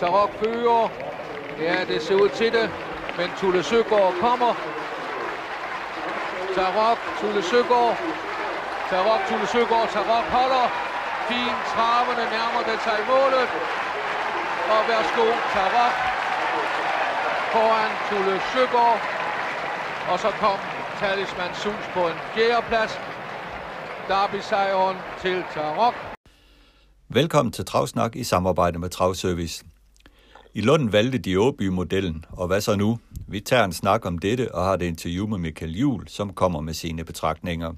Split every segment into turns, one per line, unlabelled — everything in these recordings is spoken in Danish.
Tarok fører. Ja, det ser ud til det. Men Tulle Søgaard kommer. Tarok, Tulle Søgaard. Tarok, Tulle Søgaard. Tarok holder. Fint traverne nærmer det sig målet. Og værsgo, Tarok foran Tulle Søgaard. Og så kom Talisman Sus på en fjerdeplads. Derby-sejren til Tarok.
Velkommen til Travsnak i samarbejde med Travservice. I Lund valgte de Åby-modellen, og hvad så nu? Vi tager en snak om dette og har det interview med Michael Jul, som kommer med sine betragtninger.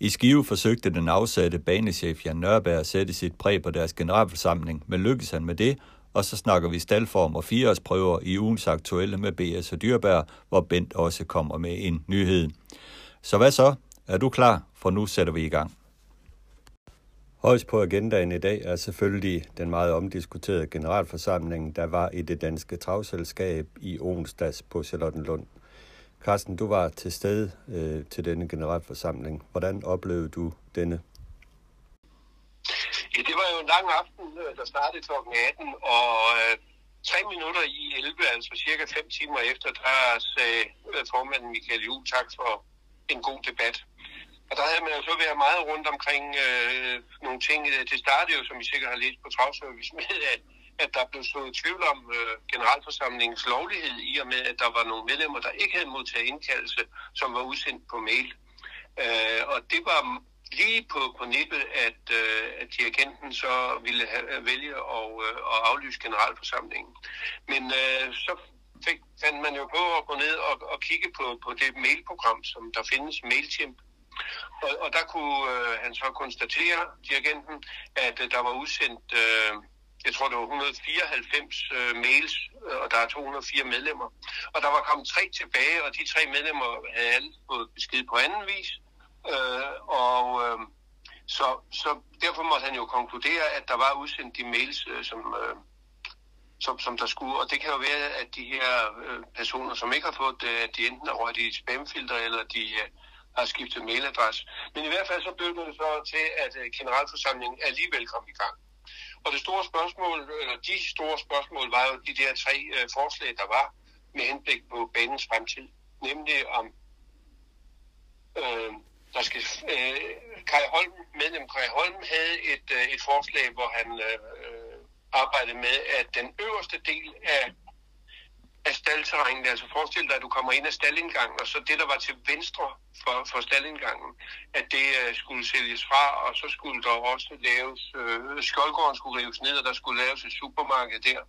I Skive forsøgte den afsatte banechef Jan Nørberg at sætte sit præg på deres generalforsamling, men lykkedes han med det, og så snakker vi staldform og fireårsprøver i ugens aktuelle med BS og Dyrbær, hvor Bent også kommer med en nyhed. Så hvad så? Er du klar? For nu sætter vi i gang. Højst på agendaen i dag er selvfølgelig den meget omdiskuterede generalforsamling, der var i det danske travselskab i onsdags på Charlottenlund. Carsten, du var til stede øh, til denne generalforsamling. Hvordan oplevede du denne?
Ja, det var jo en lang aften, øh, der startede kl. 18, og øh, tre minutter i 11, altså cirka fem timer efter, der sagde øh, formanden Michael Juhl tak for en god debat. Og der havde man jo så været meget rundt omkring øh, nogle ting. Det startede jo, som I sikkert har læst på Travservice, med at, at der blev slået tvivl om øh, generalforsamlingens lovlighed, i og med, at der var nogle medlemmer, der ikke havde modtaget indkaldelse, som var udsendt på mail. Øh, og det var lige på, på nippet, at, øh, at dirigenten så ville have, øh, vælge at, øh, at aflyse generalforsamlingen. Men øh, så fik, fandt man jo på at gå ned og, og kigge på, på det mailprogram, som der findes, MailChimp. Og, og der kunne øh, han så konstatere, dirigenten, at øh, der var udsendt, øh, jeg tror det var 194 øh, mails, øh, og der er 204 medlemmer. Og der var kommet tre tilbage, og de tre medlemmer havde alle fået besked på anden vis. Øh, og øh, så, så derfor måtte han jo konkludere, at der var udsendt de mails, øh, som, øh, som, som der skulle. Og det kan jo være, at de her øh, personer, som ikke har fået det, at de enten er røget i spamfilter, eller de øh, har skiftet mailadresse. Men i hvert fald så blev det så til, at øh, generalforsamlingen alligevel kom i gang. Og det store spørgsmål, eller de store spørgsmål, var jo de der tre øh, forslag, der var med henblik på banens fremtid. Nemlig om øh, der skal, øh, Kai Holm, medlem Kai Holm havde et, øh, et forslag, hvor han øh, øh arbejdede med, at den øverste del af, af staldterrænet, altså forestil dig, at du kommer ind af staldindgangen, og så det, der var til venstre for, for staldindgangen, at det øh, skulle sælges fra, og så skulle der også laves, øh, skjoldgården skulle rives ned, og der skulle laves et supermarked der.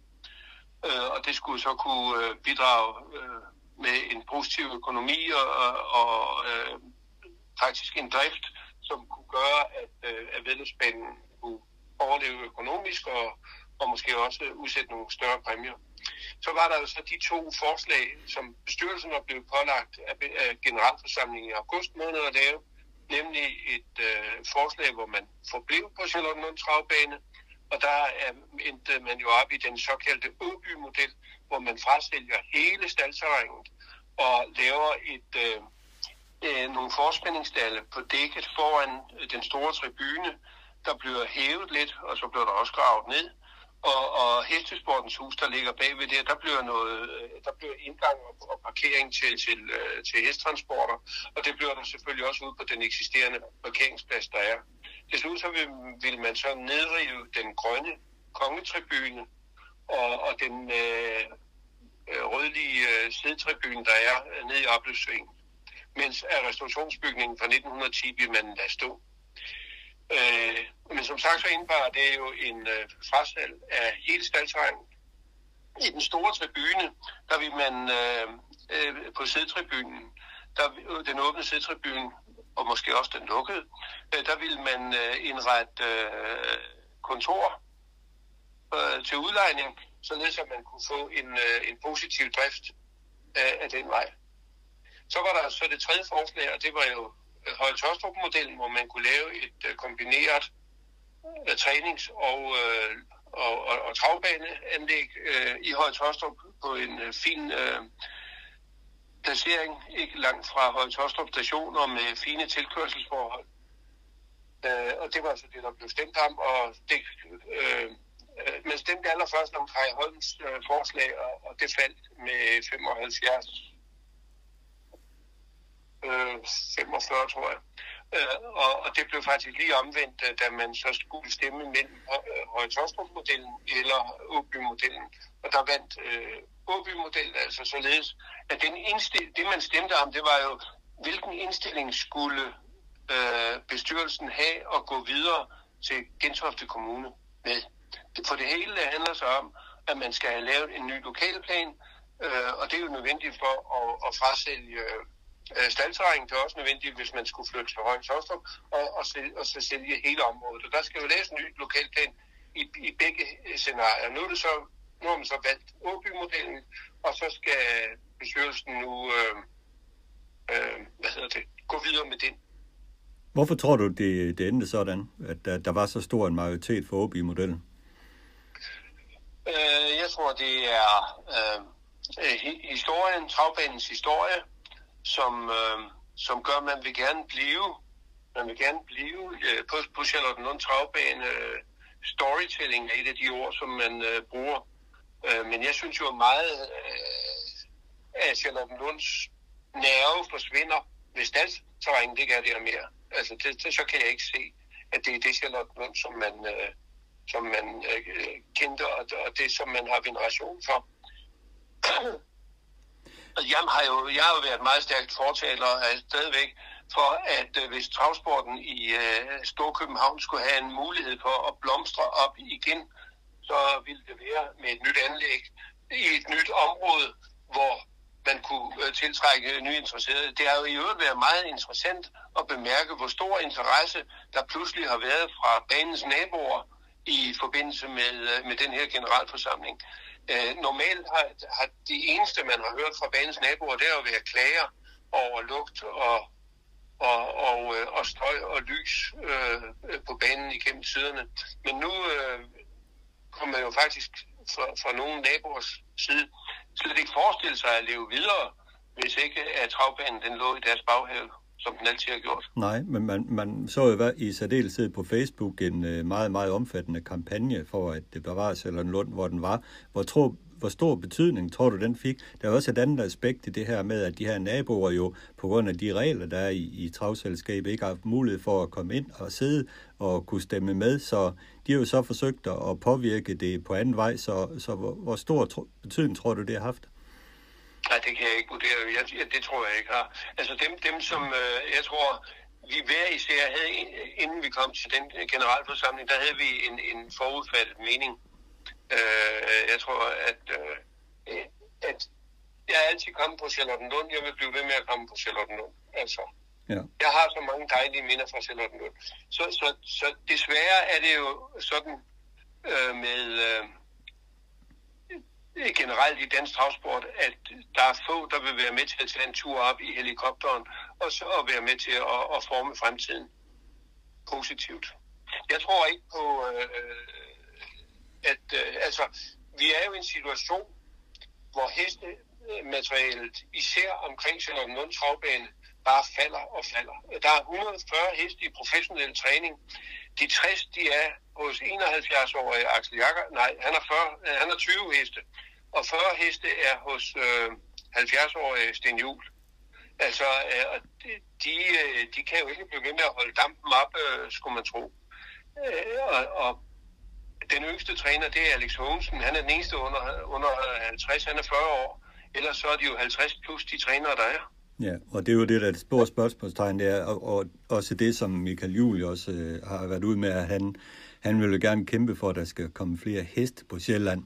Øh, og det skulle så kunne øh, bidrage øh, med en positiv økonomi og, og, og øh, faktisk en drift, som kunne gøre, at, øh, at vedløbsbanen kunne overleve økonomisk og, og måske også udsætte nogle større præmier. Så var der jo så de to forslag, som bestyrelsen var blevet pålagt af, generalforsamlingen i august måned at lave, nemlig et øh, forslag, hvor man forblev på Charlottenlund Travbane, og der er, endte man jo op i den såkaldte Åby-model, hvor man frasælger hele staldterrænet og laver et, øh, øh, nogle forspændingsdalle på dækket foran øh, den store tribune, der bliver hævet lidt, og så bliver der også gravet ned. Og, og hestesportens hus, der ligger bagved der, der bliver, noget, øh, der bliver indgang og, og parkering til, til, øh, til hesttransporter, og det bliver der selvfølgelig også ud på den eksisterende parkeringsplads, der er. Desuden så vil, vil man så nedrive den grønne kongetribune og, og den øh, øh rødlige øh, sædetribune, der er nede i opløbssvingen mens af restaurationsbygningen fra 1910 vil man lade stå. Øh, men som sagt så indebar det jo en øh, frasalg af hele staldterrænet. I den store tribune, der vil man øh, øh, på sædtribunen, der, øh, den åbne sædtribune, og måske også den lukkede, øh, der vil man øh, indrette øh, kontor øh, til udlejning, således at man kunne få en, øh, en positiv drift øh, af den vej. Så var der så det tredje forslag, og det var jo Høje Tostrup-modellen, hvor man kunne lave et øh, kombineret øh, trænings- og, øh, og, og, og travbaneanlæg i Høje Tostrup på en fin øh, placering, ikke langt fra Høje Tostrup station og med fine tilkørselsforhold. Uh, og det var så det, der blev stemt om, og det øh, man stemte allerførst om Kaj Holms øh, forslag, og, og det faldt med 75 øh, 45, tror jeg. Øh, og, og det blev faktisk lige omvendt, øh, da man så skulle stemme mellem øh, Høje-Tostrup-modellen eller Åby-modellen. Og der vandt øh, Åby-modellen altså således, at den indstil- det man stemte om, det var jo, hvilken indstilling skulle øh, bestyrelsen have og gå videre til Gentofte Kommune med. For det hele handler så om, at man skal have lavet en ny lokalplan, øh, og det er jo nødvendigt for at, at frasælge øh, er også nødvendigt, hvis man skulle flytte til Højens Hostrup, og, og, sælge, og så sælge hele området. Og der skal jo laves en ny lokalplan i, i begge scenarier. Nu er, det så, nu har man så valgt Åby-modellen, og så skal bestyrelsen nu øh, øh, hvad hedder det, gå videre med den.
Hvorfor tror du, det, det endte sådan, at der, der var så stor en majoritet for OB-modellen?
Øh, jeg tror, det er øh, historien, travbanens historie, som, øh, som gør, at man vil gerne blive, man vil gerne blive øh, på, på Charlottenlund travbane. Øh, storytelling er et af de ord, som man øh, bruger. Øh, men jeg synes jo meget øh, af Charlottenlunds nerve forsvinder, hvis staldsterræn det er det mere. Altså, det, det, så kan jeg ikke se, at det er det Charlottenlund, som man, øh, som man øh, øh kendte, og, og det, som man har veneration for. Altså, jeg har jo, jeg har jo været meget stærkt fortaler af stadigvæk for, at øh, hvis travsporten i øh, Storkøbenhavn skulle have en mulighed for at blomstre op igen, så ville det være med et nyt anlæg i et nyt område, hvor man kunne øh, tiltrække nye interesserede. Det har jo i øvrigt været meget interessant at bemærke, hvor stor interesse der pludselig har været fra banens naboer i forbindelse med, øh, med den her generalforsamling. Øh, normalt har, har det eneste, man har hørt fra banens naboer, det er jo været klager over lugt og, og, og, øh, og støj og lys øh, på banen igennem tiderne. Men nu øh, kommer man jo faktisk fra, fra nogle naboers side slet ikke forestille sig at leve videre, hvis ikke at travbanen den lå i deres baghave som den altid har gjort.
Nej, men man, man så jo i særdeleshed på Facebook en øh, meget, meget omfattende kampagne for, at det bevares eller Lund, hvor den var. Hvor, tro, hvor stor betydning tror du, den fik? Der er også et andet aspekt i det her med, at de her naboer jo, på grund af de regler, der er i, i travselskabet, ikke har haft mulighed for at komme ind og sidde og kunne stemme med, så de har jo så forsøgt at påvirke det på anden vej, så, så hvor, hvor stor betydning tror du, det har haft?
Nej, det kan jeg ikke vurdere. Jeg, det tror jeg ikke har. Altså dem, dem som øh, jeg tror, vi hver især havde, inden vi kom til den generalforsamling, der havde vi en, en forudfattet mening. Øh, jeg tror, at, øh, at jeg er altid kommet på Charlottenlund. Jeg vil blive ved med at komme på Charlottenlund. Altså, ja. Jeg har så mange dejlige minder fra Charlottenlund. Så, så, så desværre er det jo sådan øh, med... Øh, generelt i dansk travsport, at der er få, der vil være med til at tage en tur op i helikopteren, og så at være med til at, at forme fremtiden positivt. Jeg tror ikke på, øh, at øh, altså, vi er jo i en situation, hvor hestematerialet, især omkring Charlottenlund travbane, bare falder og falder. Der er 140 heste i professionel træning. De 60, de er hos 71-årige Axel Jakker. Nej, han er, 40, øh, han er 20 heste og 40 heste er hos øh, 70-årige Sten Juhl. Altså, øh, de, øh, de kan jo ikke blive ved med at holde dampen op, øh, skulle man tro. Øh, og, og den yngste træner, det er Alex Hågensen. Han er den eneste under, under 50, han er 40 år. Ellers så er de jo 50 plus de trænere, der er.
Ja, og det er jo det, der er et stort spørgsmålstegn, det er, og, og også det, som Michael Juhl også øh, har været ud med, at han, han vil jo gerne kæmpe for, at der skal komme flere heste på Sjælland.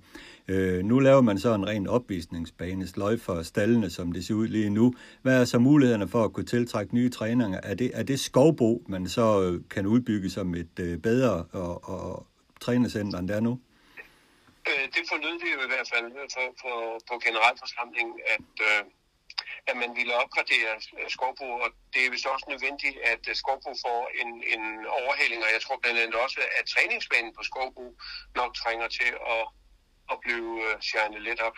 Øh, nu laver man så en ren opvisningsbane, sløj for stallene, som det ser ud lige nu. Hvad er så mulighederne for at kunne tiltrække nye træninger? Er det, er det skovbo, man så øh, kan udbygge som et øh, bedre og, og trænercenter, end det er nu?
Øh, det forlød vi jo i hvert fald på, på, på generalforsamlingen, at, øh, at man ville opgradere skovbo, og det er vist også nødvendigt, at øh, skovbo får en, en overhaling, og jeg tror blandt andet også, at træningsbanen på skovbo nok trænger til at, at blive uh, lidt op.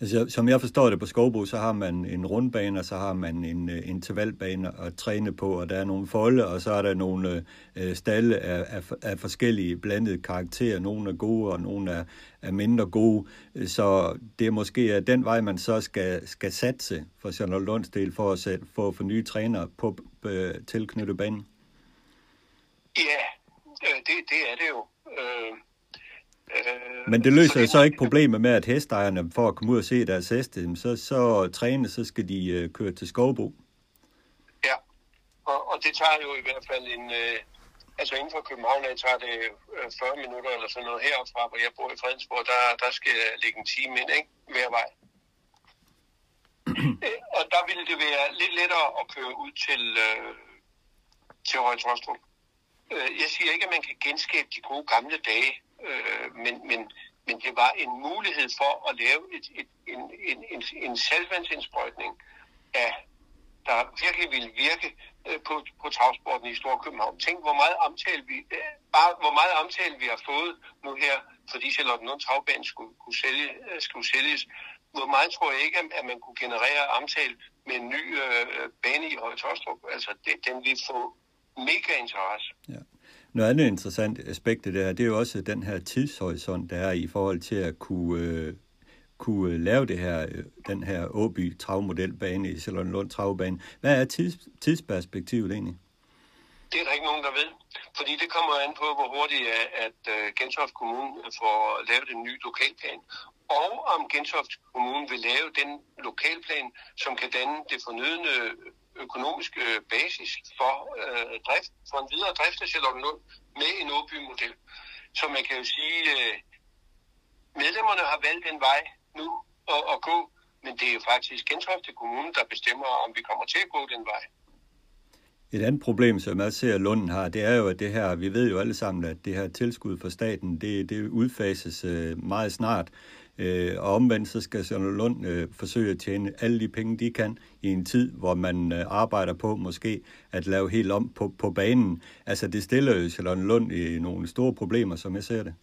Altså, som jeg forstår det på Skovbo, så har man en rundbane, og så har man en øh, intervalbane at træne på, og der er nogle folde, og så er der nogle øh, stalle af, af, af forskellige blandede karakterer. Nogle er gode, og nogle er, er mindre gode. Så det er måske den vej, man så skal, skal satse for Charlotte Lunds del, for at, sætte, for at få nye trænere på øh, tilknyttet banen.
Ja, øh, det, det er det jo. Øh
Øh, Men det løser så, det, så ikke problemet med, at hestejerne for at komme ud og se deres heste, så, så træne, så skal de uh, køre til Skovbo.
Ja, og, og det tager jo i hvert fald en... Uh, altså inden for København, der tager det uh, 40 minutter eller sådan noget herfra, hvor jeg bor i Fredensborg, der, der skal jeg lægge en time ind, ikke? Hver vej. og der ville det være lidt lettere at køre ud til, uh, til Høje Uh, jeg siger ikke, at man kan genskabe de gode gamle dage, øh, men, men, men det var en mulighed for at lave et, et, en, en, en, en salvandsindsprøjtning af der virkelig ville virke øh, på, på travsporten i Storkøbenhavn. Tænk, hvor meget omtale vi, øh, bare hvor meget omtale vi har fået nu her, fordi Charlottenlund Travbane skulle, skulle, sælge, øh, skulle sælges. Hvor meget tror jeg ikke, at man kunne generere omtale med en ny øh, bane i Høje Tostrup. Altså, det, den vil få mega interesse.
Ja. Noget andet interessant aspekt af det her, det er jo også den her tidshorisont, der er i forhold til at kunne, øh, kunne øh, lave det her, øh, den her Åby travmodelbane i Lund Travbane. Hvad er tids, tidsperspektivet egentlig?
Det er der ikke nogen, der ved. Fordi det kommer an på, hvor hurtigt øh, at, at Gentofte Kommune får lavet en ny lokalplan. Og om Gentofte Kommune vil lave den lokalplan, som kan danne det fornødende økonomisk øh, basis for øh, drift, for en videre drift af Charlottenlund med en Åby-model. Så man kan jo sige, øh, medlemmerne har valgt en vej nu at, at gå, men det er jo faktisk Gentofte Kommune, der bestemmer, om vi kommer til at gå den vej.
Et andet problem, som jeg ser, at Lunden har, det er jo, at det her, vi ved jo alle sammen, at det her tilskud fra staten, det, det udfases øh, meget snart. Øh, og omvendt så skal Søren Lund øh, forsøge at tjene alle de penge, de kan i en tid, hvor man øh, arbejder på måske at lave helt om på, på banen. Altså det stiller jo Søren Lund i nogle store problemer, som jeg ser det.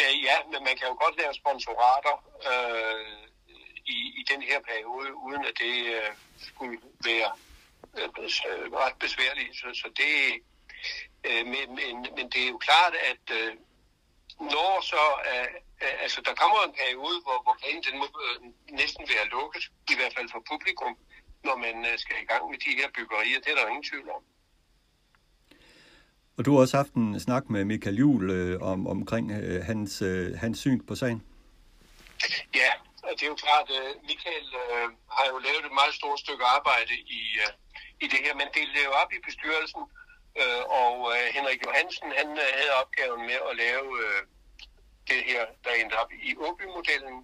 Øh, ja, men man kan jo godt lave sponsorater øh, i, i den her periode, uden at det øh, skulle være øh, ret besværligt. Så, så det, øh, men, men, men det er jo klart, at øh, når så øh, altså der kommer en periode, hvor, hvor banen den må øh, næsten være lukket, i hvert fald for publikum, når man øh, skal i gang med de her byggerier. Det er der ingen tvivl om.
Og du har også haft en snak med Michael Juhl øh, om, omkring øh, hans, øh, hans syn på sagen.
Ja, det er jo klart, at øh, Michael øh, har jo lavet et meget stort stykke arbejde i, øh, i det her, men det er jo op i bestyrelsen, øh, og øh, Henrik Johansen han øh, havde opgaven med at lave øh, det her, der endte op i Åby-modellen,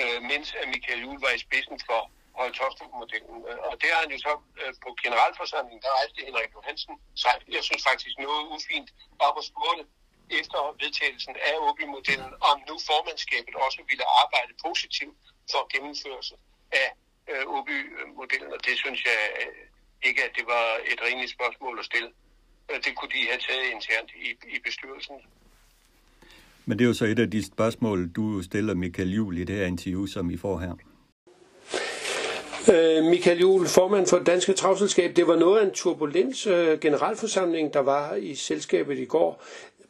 øh, mens Michael Juhl var i spidsen for Høje modellen øh, Og det har han jo så øh, på generalforsamlingen, der rejste Henrik Johansen så jeg synes faktisk noget ufint, op og spurgte efter vedtagelsen af Åby-modellen, om nu formandskabet også ville arbejde positivt for gennemførelse af øh, Åby-modellen. Og det synes jeg øh, ikke, at det var et rimeligt spørgsmål at stille. Øh, det kunne de have taget internt i, i bestyrelsen.
Men det er jo så et af de spørgsmål, du stiller Michael Juhl i det her interview, som I får her.
Øh, Michael Juhl, formand for Danske Travselskab, det var noget af en turbulens øh, generalforsamling, der var i selskabet i går.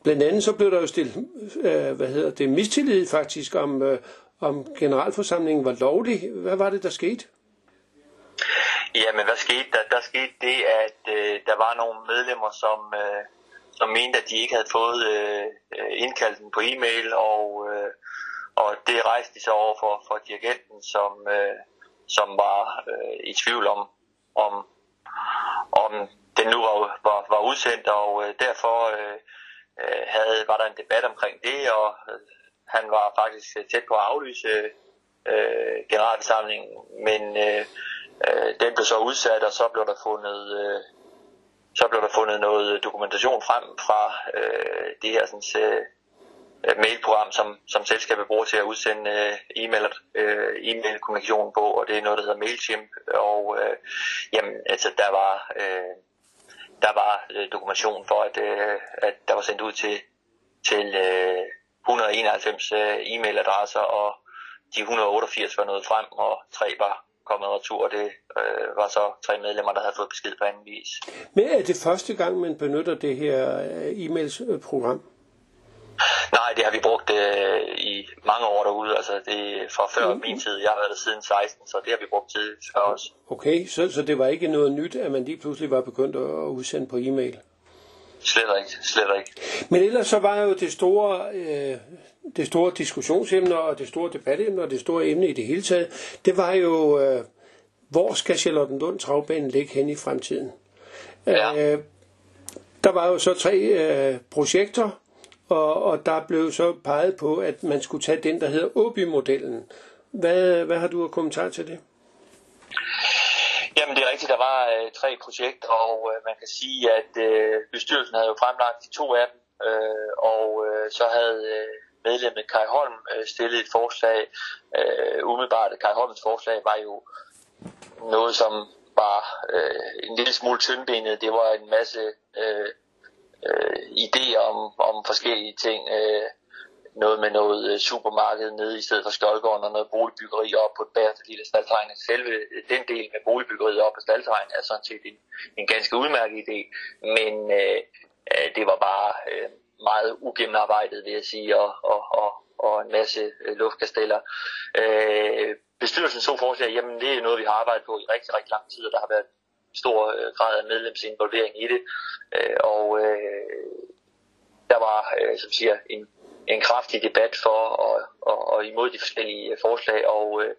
Blandt andet så blev der jo stillet, øh, hvad hedder det, mistillid faktisk, om, øh, om generalforsamlingen var lovlig. Hvad var det, der skete?
Jamen, hvad skete der? Der skete det, at øh, der var nogle medlemmer, som... Øh, som mente, at de ikke havde fået øh, øh indkaldelsen på e-mail, og, øh, og det rejste de så over for, for dirigenten, som, øh, som var øh, i tvivl om, om, om den nu var, var, var udsendt, og øh, derfor øh, øh, havde, var der en debat omkring det, og øh, han var faktisk øh, tæt på at aflyse øh, generalforsamlingen, men øh, øh, den blev så udsat, og så blev der fundet øh, så blev der fundet noget dokumentation frem fra øh, det her sådan, øh, øh, mailprogram, som, som selskabet bruger til at udsende øh, e-mail, øh, e-mail-kommunikation på, og det er noget, der hedder MailChimp. Og øh, jamen, altså, der var, øh, der var øh, dokumentation for, at, øh, at der var sendt ud til, til øh, 191 øh, e-mailadresser, og de 188 var nået frem, og tre var kommet retur, og det øh, var så tre medlemmer, der havde fået besked på anden vis.
Men er det første gang, man benytter det her e-mailsprogram?
Nej, det har vi brugt øh, i mange år derude. Altså det er fra før mm. min tid. Jeg har været der siden 16, så det har vi brugt til før også.
Okay, så, så det var ikke noget nyt, at man lige pludselig var begyndt at udsende på e-mail?
Slet ikke, slet ikke.
Men ellers så var jo det store, øh, det store diskussionsemne og det store debatemne og det store emne i det hele taget, det var jo, øh, hvor skal Charlottenlund travbanen ligge hen i fremtiden? Ja. Øh, der var jo så tre øh, projekter, og, og der blev så peget på, at man skulle tage den, der hedder Åby-modellen. Hvad, hvad har du af kommentar til det?
Jamen det er rigtigt, der var øh, tre projekter, og øh, man kan sige, at øh, bestyrelsen havde jo fremlagt de to af dem, øh, og øh, så havde øh, medlemmet Kai Holm øh, et forslag. Øh, umiddelbart, Kai Holms forslag var jo noget, som var øh, en lille smule tyndbenet. Det var en masse øh, øh, idéer om, om forskellige ting. Øh, noget med noget øh, supermarked nede i stedet for Skjoldgården og noget boligbyggeri op på et bæreste lille staldtegn. Selve øh, den del med boligbyggeriet op på staldtegn er sådan set en, en ganske udmærket idé, men øh, øh det var bare øh, meget ugennemarbejdet, vil jeg sige, og, og, og, og en masse øh, luftkasteller. Øh, bestyrelsen så forslag, jamen det er noget, vi har arbejdet på i rigtig, rigtig lang tid, og der har været stor øh, grad af medlemsinvolvering i det. Øh, og øh, der var, øh, som siger, en, en kraftig debat for og, og, og imod de forskellige øh, forslag, og øh,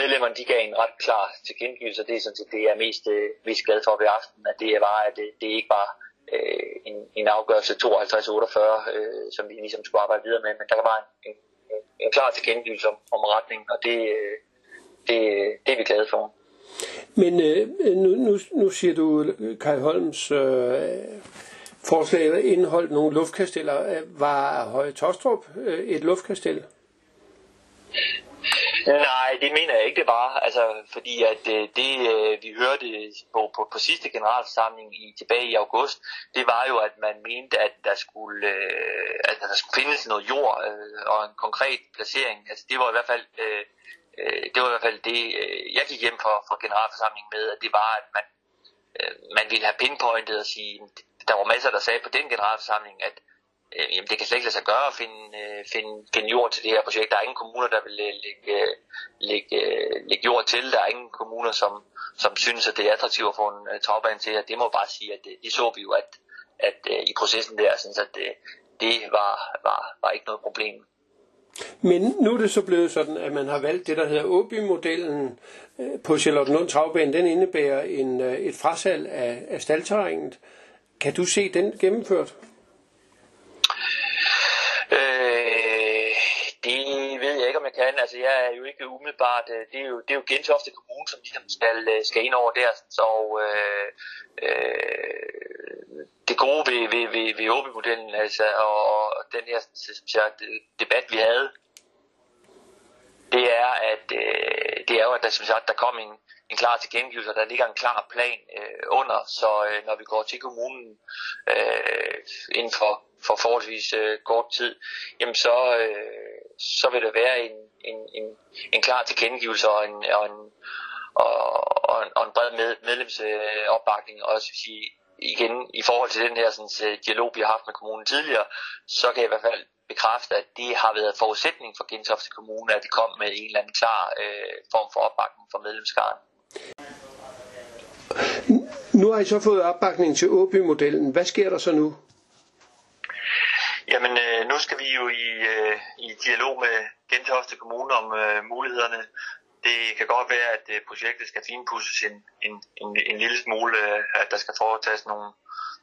medlemmerne de gav en ret klar tilkendegivelse, og det er sådan set det, jeg er mest, øh, mest glad for ved aften, at det var, at det, det ikke var øh, en, en afgørelse 52-48, øh, som vi ligesom skulle arbejde videre med, men der var en, en, en klar tilkendegivelse om, om retningen, og det, øh, det, det er vi glade for.
Men øh, nu, nu, nu siger du, Kai Holms øh, forslag indeholdt nogle luftkasteller. Var Høje Tostrup øh, et luftkastel?
Nej, det mener jeg ikke, det var. Altså, fordi at øh, det, øh, vi hørte på, på, på sidste generalforsamling i, tilbage i august, det var jo, at man mente, at der skulle, øh, at der skulle findes noget jord og en konkret placering. Altså, det var i hvert fald det var i hvert fald det, jeg gik hjem fra, fra generalforsamlingen med, at det var, at man, man ville have pinpointet og sige, der var masser, der sagde på den generalforsamling, at øh, jamen, det kan slet ikke lade sig gøre at finde, øh, finde, finde jord til det her projekt. Der er ingen kommuner, der vil øh, lægge, øh, lægge, øh, lægge jord til. Der er ingen kommuner, som, som synes, at det er attraktivt at få en uh, travbane til. Og det må bare sige, at det, det så vi jo, at, at uh, i processen der, synes, at det, det var, var, var ikke noget problem.
Men nu er det så blevet sådan, at man har valgt det, der hedder Åby-modellen på Charlottenlund Travbane. Den indebærer en, et frasalg af, af staldterrænet. Kan du se den gennemført?
Øh, det ved jeg ikke, om jeg kan. Altså, jeg er jo ikke umiddelbart... Øh, det er jo, det er jo Gentofte Kommune, som ligesom skal, øh, skal ind over der. Så øh, øh, det gode ved, ved, ved, ved OB-modellen, altså, og, og den her jeg, debat, vi havde, det er, at øh, det er jo, at der, som sagt, der kom en, en klar tilkendegivelse, og der ligger en klar plan øh, under, så øh, når vi går til kommunen øh, inden for, for forholdsvis øh, kort tid, jamen så, øh, så vil der være en, en, en, en klar tilkendegivelse og en, og en, og, og, en, og en bred med, medlemsopbakning, og også sige, igen, i forhold til den her sådan, øh, dialog, vi har haft med kommunen tidligere, så kan jeg i hvert fald bekræfte, at det har været forudsætning for Gentofte Kommune, at det kom med en eller anden klar øh, form for opbakning fra medlemskaren.
Nu har I så fået opbakning til Åby-modellen. Hvad sker der så nu?
Jamen, øh, nu skal vi jo i, øh, i dialog med Gentofte Kommune om øh, mulighederne. Det kan godt være, at øh, projektet skal finpudses en, en, en, en lille smule, øh, at der skal foretages nogle,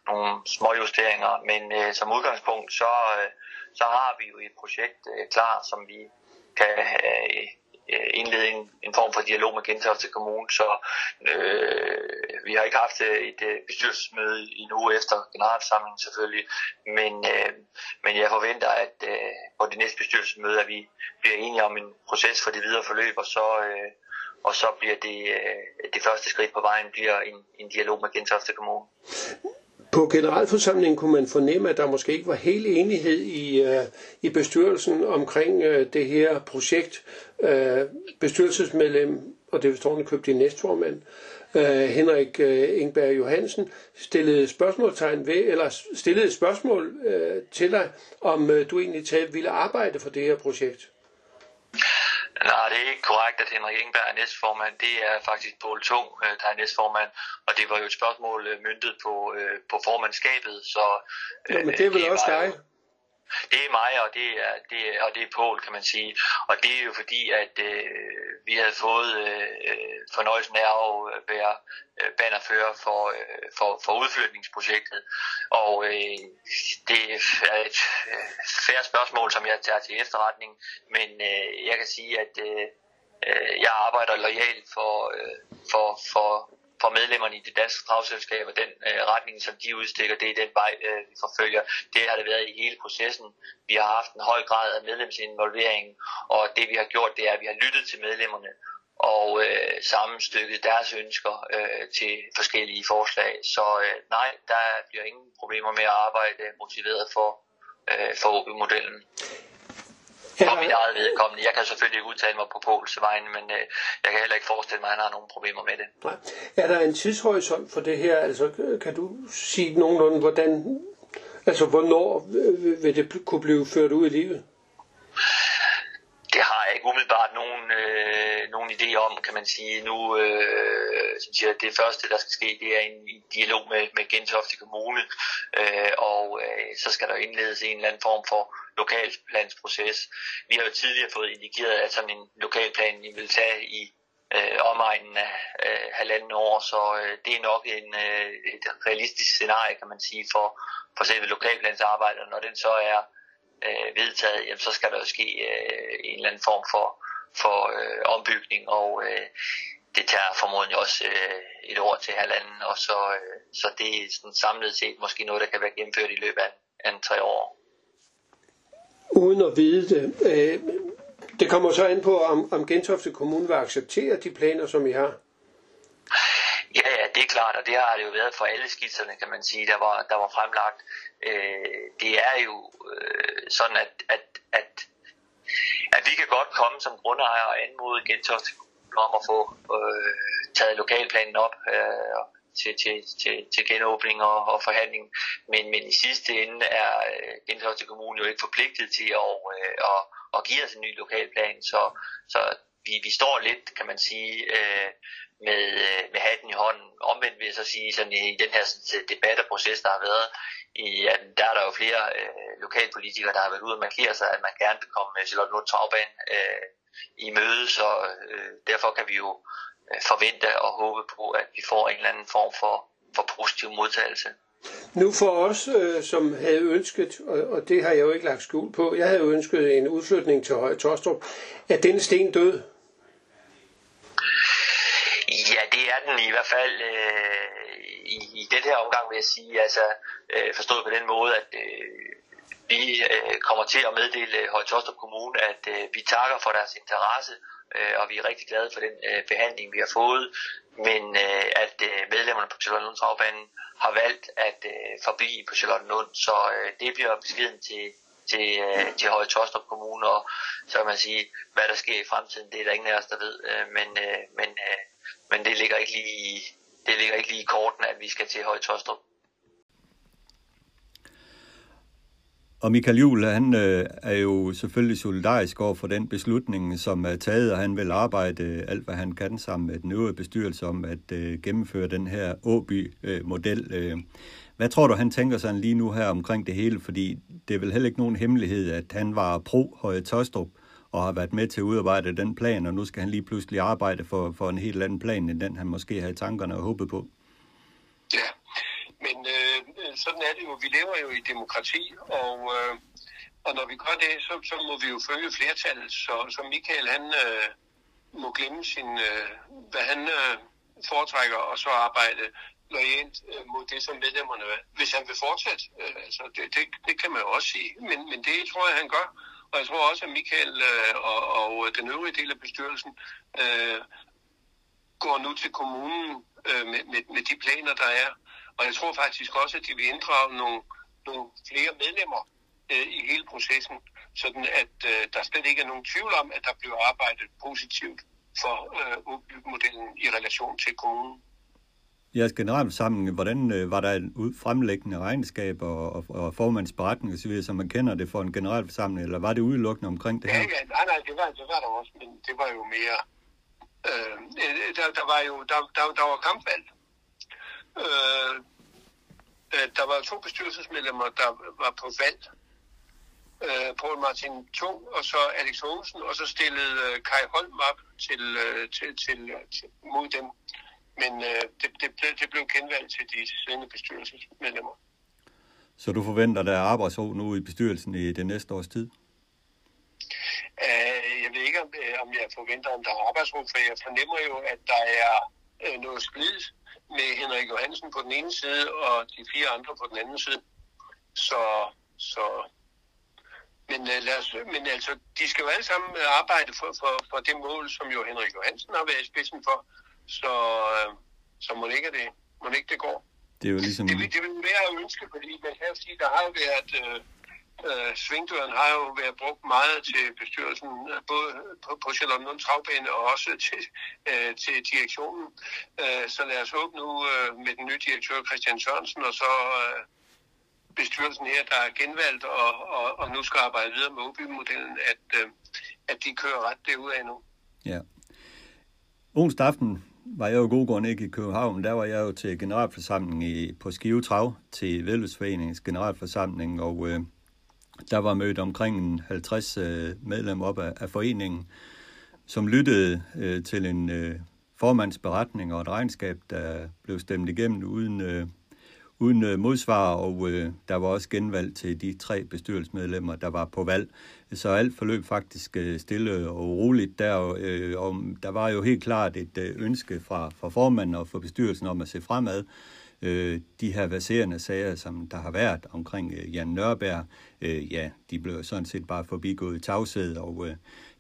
nogle små justeringer, men øh, som udgangspunkt, så, øh, så har vi jo et projekt øh, klar, som vi kan øh, øh, indlede en, en form for dialog med Gentofte Kommune, så øh, vi har ikke haft øh, et øh, bestyrelsesmøde endnu efter generalsamlingen selvfølgelig, men, øh, men jeg forventer, at øh, på det næste bestyrelsesmøde, at vi bliver enige om en proces for det videre forløb, og så, øh, og så bliver det, øh, det første skridt på vejen bliver en, en dialog med Gentofte Kommune.
På generalforsamlingen kunne man fornemme, at der måske ikke var helt enighed i, uh, i bestyrelsen omkring uh, det her projekt. Uh, bestyrelsesmedlem, og det var købte i næstformand, uh, Henrik uh, Ingberg Johansen, stillede spørgsmålstegn ved, eller stillede et spørgsmål uh, til dig, om uh, du egentlig talt ville arbejde for det her projekt.
Nej, det er ikke korrekt, at Henrik Ingberg er næstformand. Det er faktisk Paul Tung, øh, der er næstformand. Og det var jo et spørgsmål øh, myndet på, øh, på formandskabet. Så,
ja, men det er vel det også dig?
Det er mig, og det er, det er, og det er Paul, kan man sige. Og det er jo fordi, at øh, vi havde fået øh, fornøjelsen af at øh, være øh, bannerfører for, øh, for, for udflytningsprojektet. Og øh, det er et øh, færre spørgsmål, som jeg tager til efterretning, men øh, jeg kan sige, at øh, øh jeg arbejder lojalt for, øh, for, for for medlemmerne i det danske travselskab, og den øh, retning, som de udstikker, det er den vej, øh, vi forfølger. Det har det været i hele processen. Vi har haft en høj grad af medlemsinvolvering, og det vi har gjort, det er, at vi har lyttet til medlemmerne og øh, sammenstykket deres ønsker øh, til forskellige forslag. Så øh, nej, der bliver ingen problemer med at arbejde motiveret for, øh, for OB-modellen for mit eget vedkommende. Jeg kan selvfølgelig ikke udtale mig på Pols vegne, men øh, jeg kan heller ikke forestille mig, at han har nogen problemer med det.
Nej. Er der en tidshorisont for det her? Altså, kan du sige nogenlunde, hvordan, altså, hvornår øh, vil det kunne blive ført ud i livet?
Det har jeg ikke umiddelbart nogen, øh, nogen idé om, kan man sige. Nu øh, synes jeg, at det første, der skal ske, det er en, dialog med, med Gentofte Kommune, øh, og øh, så skal der indledes en eller anden form for lokalplansproces. Vi har jo tidligere fået indikeret, at sådan en lokalplan I vil tage i øh, omegnen af øh, halvanden år, så øh, det er nok en, øh, et realistisk scenarie, kan man sige, for, for selve lokalplansarbejdet. Når den så er øh, vedtaget, jamen, så skal der jo ske øh, en eller anden form for, for øh, ombygning, og øh, det tager formodentlig også øh, et år til halvanden, og så, øh, så det er sådan samlet set måske noget, der kan være gennemført i løbet af, af en tre år
uden at vide det. Øh, det kommer så an på, om, om Gentofte Kommune vil acceptere de planer, som I har.
Ja, ja, det er klart, og det har det jo været for alle skitserne, kan man sige, der var, der var fremlagt. Øh, det er jo øh, sådan, at, at, at, at vi kan godt komme som grundejer og anmode Gentofte om at få øh, taget lokalplanen op øh, til, til, til, til genåbning og, og forhandling. Men, men i sidste ende er øh, Gentofte Kommune jo ikke forpligtet til at, øh, at, at give os en ny lokalplan, så, så vi, vi står lidt, kan man sige, øh, med, øh, med hatten i hånden. Omvendt vil jeg så sige, sådan i den her sådan, debat og proces, der har været, i, at der er der jo flere øh, lokalpolitikere, der har været ude og markere sig, at man gerne vil komme med Charlotte Lund Travbane øh, i møde, så øh, derfor kan vi jo Øh, forvente og håbe på, at vi får en eller anden form for, for positiv modtagelse.
Nu for os, øh, som havde ønsket, og, og det har jeg jo ikke lagt skjul på, jeg havde ønsket en udflytning til Høje Tostrup. at den sten død?
Ja, det er den i hvert fald øh, i, i den her omgang, vil jeg sige. Altså, øh, forstået på den måde, at øh, vi øh, kommer til at meddele øh, Høje Tostrup Kommune, at øh, vi takker for deres interesse, øh, og vi er rigtig glade for den øh, behandling, vi har fået, men øh, at øh, medlemmerne på Charlottenlund havbanen har valgt at øh, forblive på Charlottenlund, så øh, det bliver beskeden til, til, øh, til Høje Tostrup Kommune, og så kan man sige, hvad der sker i fremtiden, det er der ingen af os, der ved, øh, men, øh, men, øh, men det ligger ikke lige i, det ligger ikke lige i korten, at vi skal til Høje Tostrup.
Og Michael Juhl, han øh, er jo selvfølgelig solidarisk over for den beslutning, som er taget, og han vil arbejde alt, hvad han kan sammen med den øvrige bestyrelse om at øh, gennemføre den her Åby-model. Øh, hvad tror du, han tænker sig lige nu her omkring det hele? Fordi det er vel heller ikke nogen hemmelighed, at han var pro Høje Tostrup og har været med til at udarbejde den plan, og nu skal han lige pludselig arbejde for, for en helt anden plan, end den han måske havde tankerne og håbet på.
Ja, men øh, sådan er det jo. Vi lever jo i demokrati, og, øh, og når vi gør det, så, så må vi jo følge flertallet. Så, så Michael, han øh, må glemme sin, øh, hvad han øh, foretrækker, og så arbejde lojalt øh, mod det, som medlemmerne vil. Hvis han vil fortsætte, øh, altså det, det, det kan man jo også sige, men, men det tror jeg, han gør. Og jeg tror også, at Michael øh, og, og øh, den øvrige del af bestyrelsen øh, går nu til kommunen øh, med, med, med de planer, der er, Og jeg tror faktisk også, at de vil inddrage nogle, nogle flere medlemmer øh, i hele processen, sådan at øh, der slet ikke er nogen tvivl om, at der bliver arbejdet positivt for øh, modellen i relation til kommunen.
Jeres generalforsamling, hvordan øh, var der en ud, fremlæggende regnskab og, og, og formandsberetning osv., som man kender det for en generalforsamling, eller var det udelukkende omkring det her?
Ja, ja nej, nej, det var, det var der også, men det var jo mere... Øh, øh der, der var jo der, der, der var kampvalg. Øh, øh der var to bestyrelsesmedlemmer, der var på valg. Øh, Paul Martin Tung og så Alex Olsen, og så stillede øh, Kai Holm op til, øh, til, til, til, mod dem. Men øh, det, det, det blev genvalgt til de siddende bestyrelsesmedlemmer.
Så du forventer, der er arbejdsro nu i bestyrelsen i det næste års tid?
Uh, jeg ved ikke, om, øh, om jeg forventer, om der er arbejdsro, for jeg fornemmer jo, at der er uh, noget splid med Henrik Johansen på den ene side, og de fire andre på den anden side. Så, så men, uh, lad os, men altså, de skal jo alle sammen arbejde for, for, for det mål, som jo Henrik Johansen har været i spidsen for, så, øh, så må det ikke det, må det ikke det går.
Det er jo ligesom...
Det, det vil være at ønske, fordi man kan sige, der har jo været... Øh, øh, svingdøren har jo været brugt meget til bestyrelsen, både på, på Charlotte Travbane og også til, øh, til direktionen. Øh, så lad os håbe nu øh, med den nye direktør Christian Sørensen, og så øh, bestyrelsen her, der er genvalgt og, og, og nu skal arbejde videre med OB-modellen, at, øh, at de kører ret derud af nu.
Ja. Onsdag aften var jeg jo god grund ikke i København. Der var jeg jo til generalforsamling i, på Skive Trav til Vedløbsforeningens generalforsamling, og øh, der var mødt omkring 50 øh, medlemmer op af, af foreningen, som lyttede øh, til en øh, formandsberetning og et regnskab, der blev stemt igennem uden, øh, uden øh, modsvar, og øh, der var også genvalg til de tre bestyrelsesmedlemmer, der var på valg. Så alt forløb faktisk øh, stille og roligt der, og øh, der var jo helt klart et øh, ønske fra, fra formanden og fra bestyrelsen om at se fremad. De her baserende sager, som der har været omkring Jan Nørberg, ja, de blev sådan set bare forbigået i tavshed, og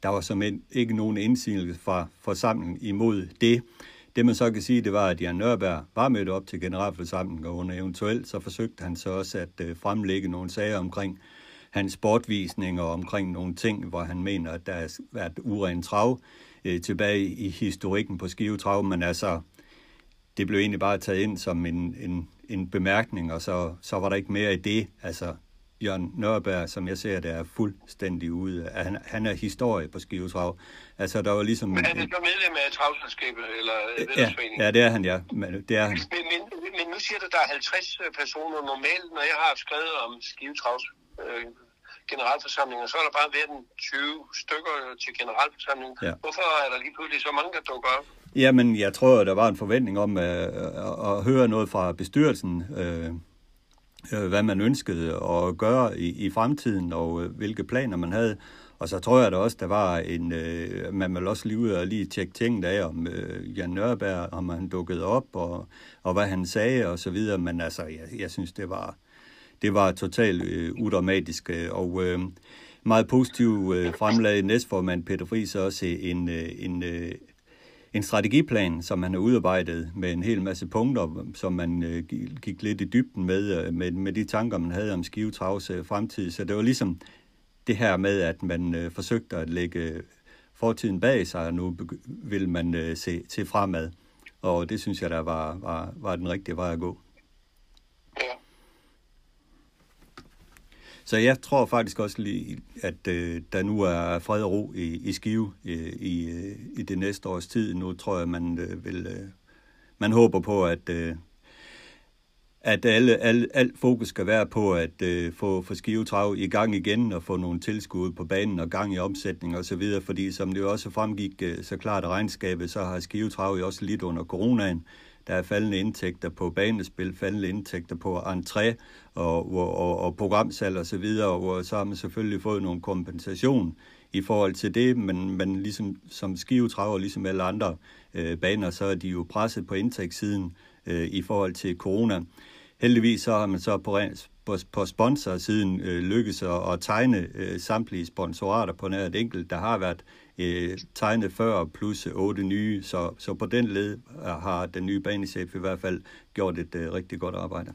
der var som ikke nogen indsigelse fra forsamlingen imod det. Det man så kan sige, det var, at Jan Nørberg var mødt op til generalforsamlingen, og under eventuelt så forsøgte han så også at fremlægge nogle sager omkring hans sportvisninger, omkring nogle ting, hvor han mener, at der er været urent trav øh, tilbage i historikken på skivetrav, men altså, det blev egentlig bare taget ind som en, en, en bemærkning, og så, så var der ikke mere i det. Altså, Jørgen Nørberg, som jeg ser det, er fuldstændig ude. Han, han er historie på skivetrav. Altså, der var ligesom...
Men han er så medlem af travselskabet, eller
ja, ja, det er han, ja. Men, det er han.
Men, men, men nu siger du, at der er 50 personer normalt, når jeg har skrevet om skivetravs øh, generalforsamlinger, så er der bare været 20 stykker til generalforsamlingen. Ja. Hvorfor er der lige pludselig så mange, der dukker op?
Jamen, jeg tror, der var en forventning om at, at, at høre noget fra bestyrelsen, øh, øh, hvad man ønskede at gøre i, i fremtiden, og øh, hvilke planer man havde. Og så tror jeg da også, der var en, øh, man vil også lige ud og lige tjekke tingene af, om øh, Jan Nørberg, om han dukkede op, og, og hvad han sagde, og så videre. Men altså, jeg, jeg synes, det var, det var totalt øh, udramatisk, øh, og øh, meget positiv øh, fremlagde næstformand Peter Friis også en, øh, en, øh, en strategiplan, som han har udarbejdet med en hel masse punkter, som man øh, gik lidt i dybden med, øh, med, med de tanker, man havde om Skivetravs øh, fremtid. Så det var ligesom det her med, at man øh, forsøgte at lægge fortiden bag sig, og nu vil man øh, se til fremad. Og det synes jeg, der var, var, var den rigtige vej at gå. Så jeg tror faktisk også lige, at øh, der nu er fred og ro i, i Skive øh, i, øh, i det næste års tid. Nu tror jeg, man øh, vil... Øh, man håber på, at... Øh, at alle, alle, alt fokus skal være på at øh, få, få skivetrav i gang igen og få nogle tilskud på banen og gang i omsætning og så videre, fordi som det jo også fremgik øh, så klart af regnskabet, så har skivetrav jo også lidt under coronaen. Der er faldende indtægter på banespil, faldende indtægter på entré og, og, og, og programsalg og så videre, og så har man selvfølgelig fået nogle kompensation i forhold til det, men, men ligesom som skivetrager, ligesom alle andre øh, baner, så er de jo presset på indtægtssiden øh, i forhold til corona. Heldigvis så har man så på, på, på sponsorsiden øh, lykkes at, at tegne øh, samtlige sponsorater på nær et enkelt. Der har været øh, tegnet før, plus otte nye, så, så på den led øh, har den nye banechef i hvert fald gjort et øh, rigtig godt arbejde.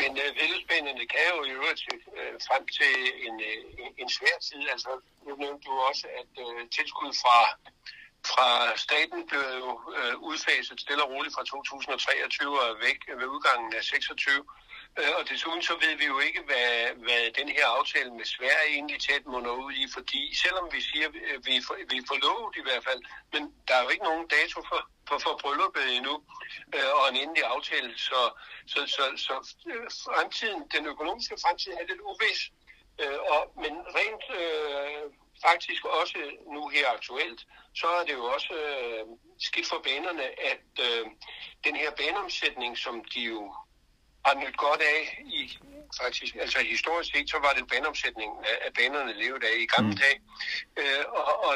Men øh, vedløbsbanerne kan jo i øvrigt øh, frem til en, øh, en svær tid. Altså, nu nævnte du også, at øh, tilskud fra, fra staten blev jo øh, udfaset stille og roligt fra 2023 og væk ved udgangen af 26. Øh, og desuden så ved vi jo ikke, hvad, hvad den her aftale med Sverige egentlig tæt munder ud i, fordi selvom vi siger, øh, vi, vi får lovet i hvert fald, men der er jo ikke nogen dato for, for, for brylluppet endnu, øh, og en endelig aftale, så, så, så, så øh, fremtiden, den økonomiske fremtid er lidt uvis. Øh, og, men rent øh, faktisk også nu her aktuelt, så er det jo også øh, skidt for banerne, at øh, den her baneomsætning, som de jo har nyt godt af i faktisk, altså historisk set, så var det baneomsætningen af banerne levet af i gamle mm. dage. Øh, og, og,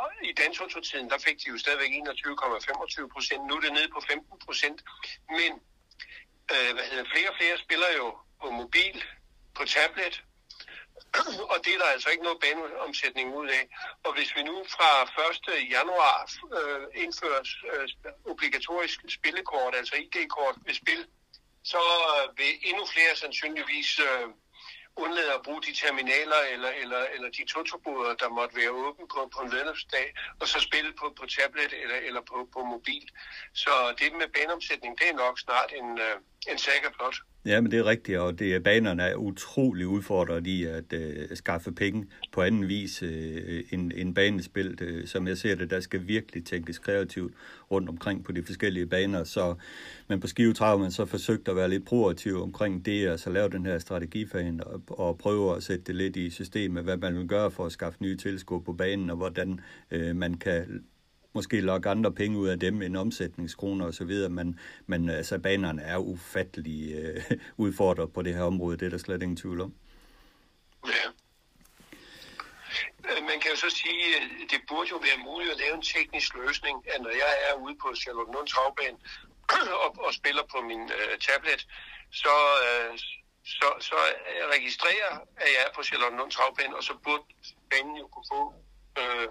og, i dansototiden, der fik de jo stadigvæk 21,25 procent. Nu er det nede på 15 procent. Men øh, hvad hedder, flere og flere spiller jo på mobil, på tablet, og det er der altså ikke noget baneomsætning ud af. Og hvis vi nu fra 1. januar øh, indfører øh, obligatorisk spillekort, altså ID-kort ved spil, så øh, vil endnu flere sandsynligvis øh, undlade at bruge de terminaler eller, eller, eller de totoboder, der måtte være åbne på, på en vedløbsdag, og så spille på, på tablet eller, eller på, på mobil. Så det med baneomsætning, det er nok snart en, øh, en sikker blot.
Ja, men det er rigtigt, og det, banerne er utrolig udfordret i at øh, skaffe penge på anden vis øh, end, end banespil. Øh, som jeg ser det, der skal virkelig tænkes kreativt rundt omkring på de forskellige baner. Så, men på Skive har man så forsøgt at være lidt proaktiv omkring det, altså lave den her strategifan og, og prøve at sætte det lidt i systemet, hvad man vil gøre for at skaffe nye tilskud på banen, og hvordan øh, man kan måske lokke andre penge ud af dem end omsætningskroner osv., men, men øh, altså, banerne er ufattelig øh, udfordret på det her område, det er der slet ingen tvivl om.
Ja. Øh, man kan jo så sige, at det burde jo være muligt at lave en teknisk løsning, at når jeg er ude på Charlotte Travbane og, og spiller på min øh, tablet, så, øh, så, så registrerer, at jeg er på Charlotte Travbane, og så burde banen jo kunne få øh,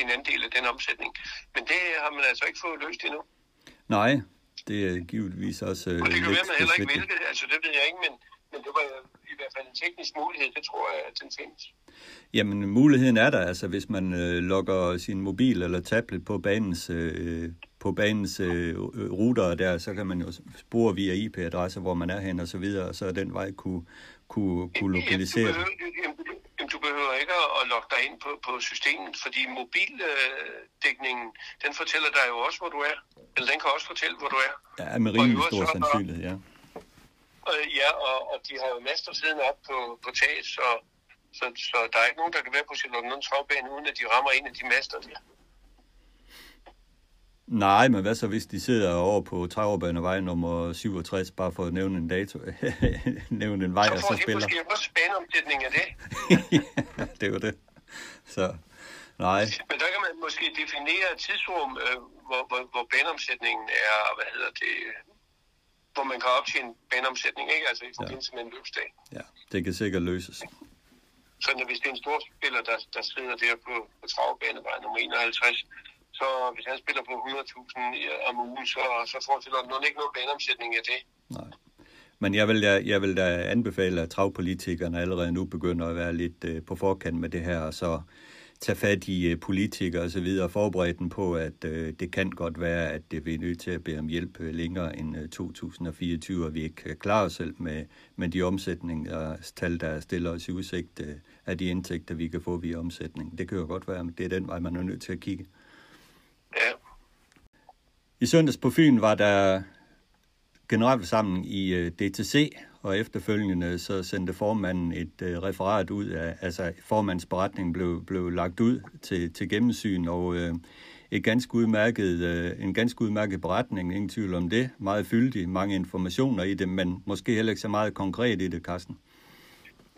en anden del af den omsætning. Men det har man altså ikke fået løst endnu.
Nej, det er givetvis også
øh, Og det kan være, man heller ikke vil det, altså det ved jeg ikke, men, men det var i hvert fald en teknisk mulighed, det tror jeg, at den findes.
Jamen, muligheden er der, altså hvis man øh, logger sin mobil eller tablet på banens, øh, på banens øh, ruter der, så kan man jo spore via IP-adresser, hvor man er hen og så videre, og så den vej kunne, kunne, kunne lokalisere. Jamen, du
behøver, jamen, du behøver ikke at logge dig ind på, på systemet, fordi mobildækningen, den fortæller dig jo også, hvor du er. Eller den kan også fortælle, hvor du er.
Ja, med rimelig stor sandsynlighed, ja.
Øh, ja, og, og de har jo master siden op på, på taget, så, så, så der er ikke nogen, der kan være på Charlotte Travbane, uden at de rammer en af de master der.
Nej, men hvad så hvis de sidder over på Travbanevej nummer 67, bare for at nævne en dato, nævne en vej,
så og
så
spiller? Så får de måske også baneomsætning af det.
ja, det er jo det. Så, nej.
Men der kan man måske definere et tidsrum, øh, hvor, hvor, hvor baneomsætningen er, hvad hedder det, hvor man kan optjene baneomsætning, ikke? Altså i forbindelse ja. med en løbsdag.
Ja, det kan sikkert løses.
Så hvis det er en stor spiller, der, der sidder der på, på travbanevej nummer 51, så hvis han spiller på 100.000 om ugen, så, så forestiller han ikke noget baneomsætning af det.
Nej. Men jeg vil, da, jeg vil da anbefale, at travpolitikerne allerede nu begynder at være lidt øh, på forkant med det her, og så tage fat i øh, politikere og så videre og forberede dem på, at øh, det kan godt være, at det er nødt til at bede om hjælp øh, længere end øh, 2024, og vi ikke øh, kan klare os selv med, med de omsætningstal, der stiller os i udsigt øh, af de indtægter, vi kan få via omsætning. Det kan jo godt være, men det er den vej, man er nødt til at kigge.
Ja.
I søndags på Fyn var der generalforsamling i øh, DTC, og efterfølgende så sendte formanden et øh, referat ud af, altså formandens beretning blev, blev lagt ud til, til gennemsyn, og øh, et ganske udmærket, en ganske udmærket beretning, ingen tvivl om det, meget fyldig, mange informationer i det, men måske heller ikke så meget konkret i det, Carsten.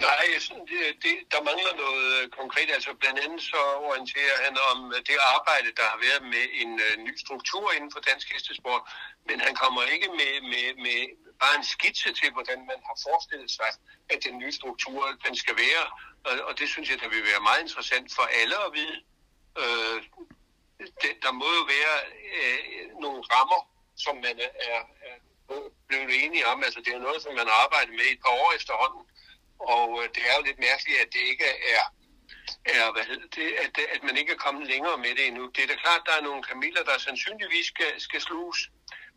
Nej, det, det, der mangler noget øh, konkret. Altså blandt andet så orienterer han om øh, det arbejde, der har været med en uh, ny struktur inden for dansk hestesport, men han kommer ikke med, med, med bare en skitse til, hvordan man har forestillet sig, at den nye struktur den skal være. Og, og det synes jeg, der vil være meget interessant for alle at vide. Uh, det, der må jo være uh, nogle rammer, som man er, er blevet enige om. Altså det er noget, som man har arbejdet med i et par år efterhånden. Og øh, det er jo lidt mærkeligt, at det ikke er, er hvad hedder det, at, at man ikke er kommet længere med det endnu. Det er da klart, at der er nogle kamiler, der sandsynligvis skal, skal sluges.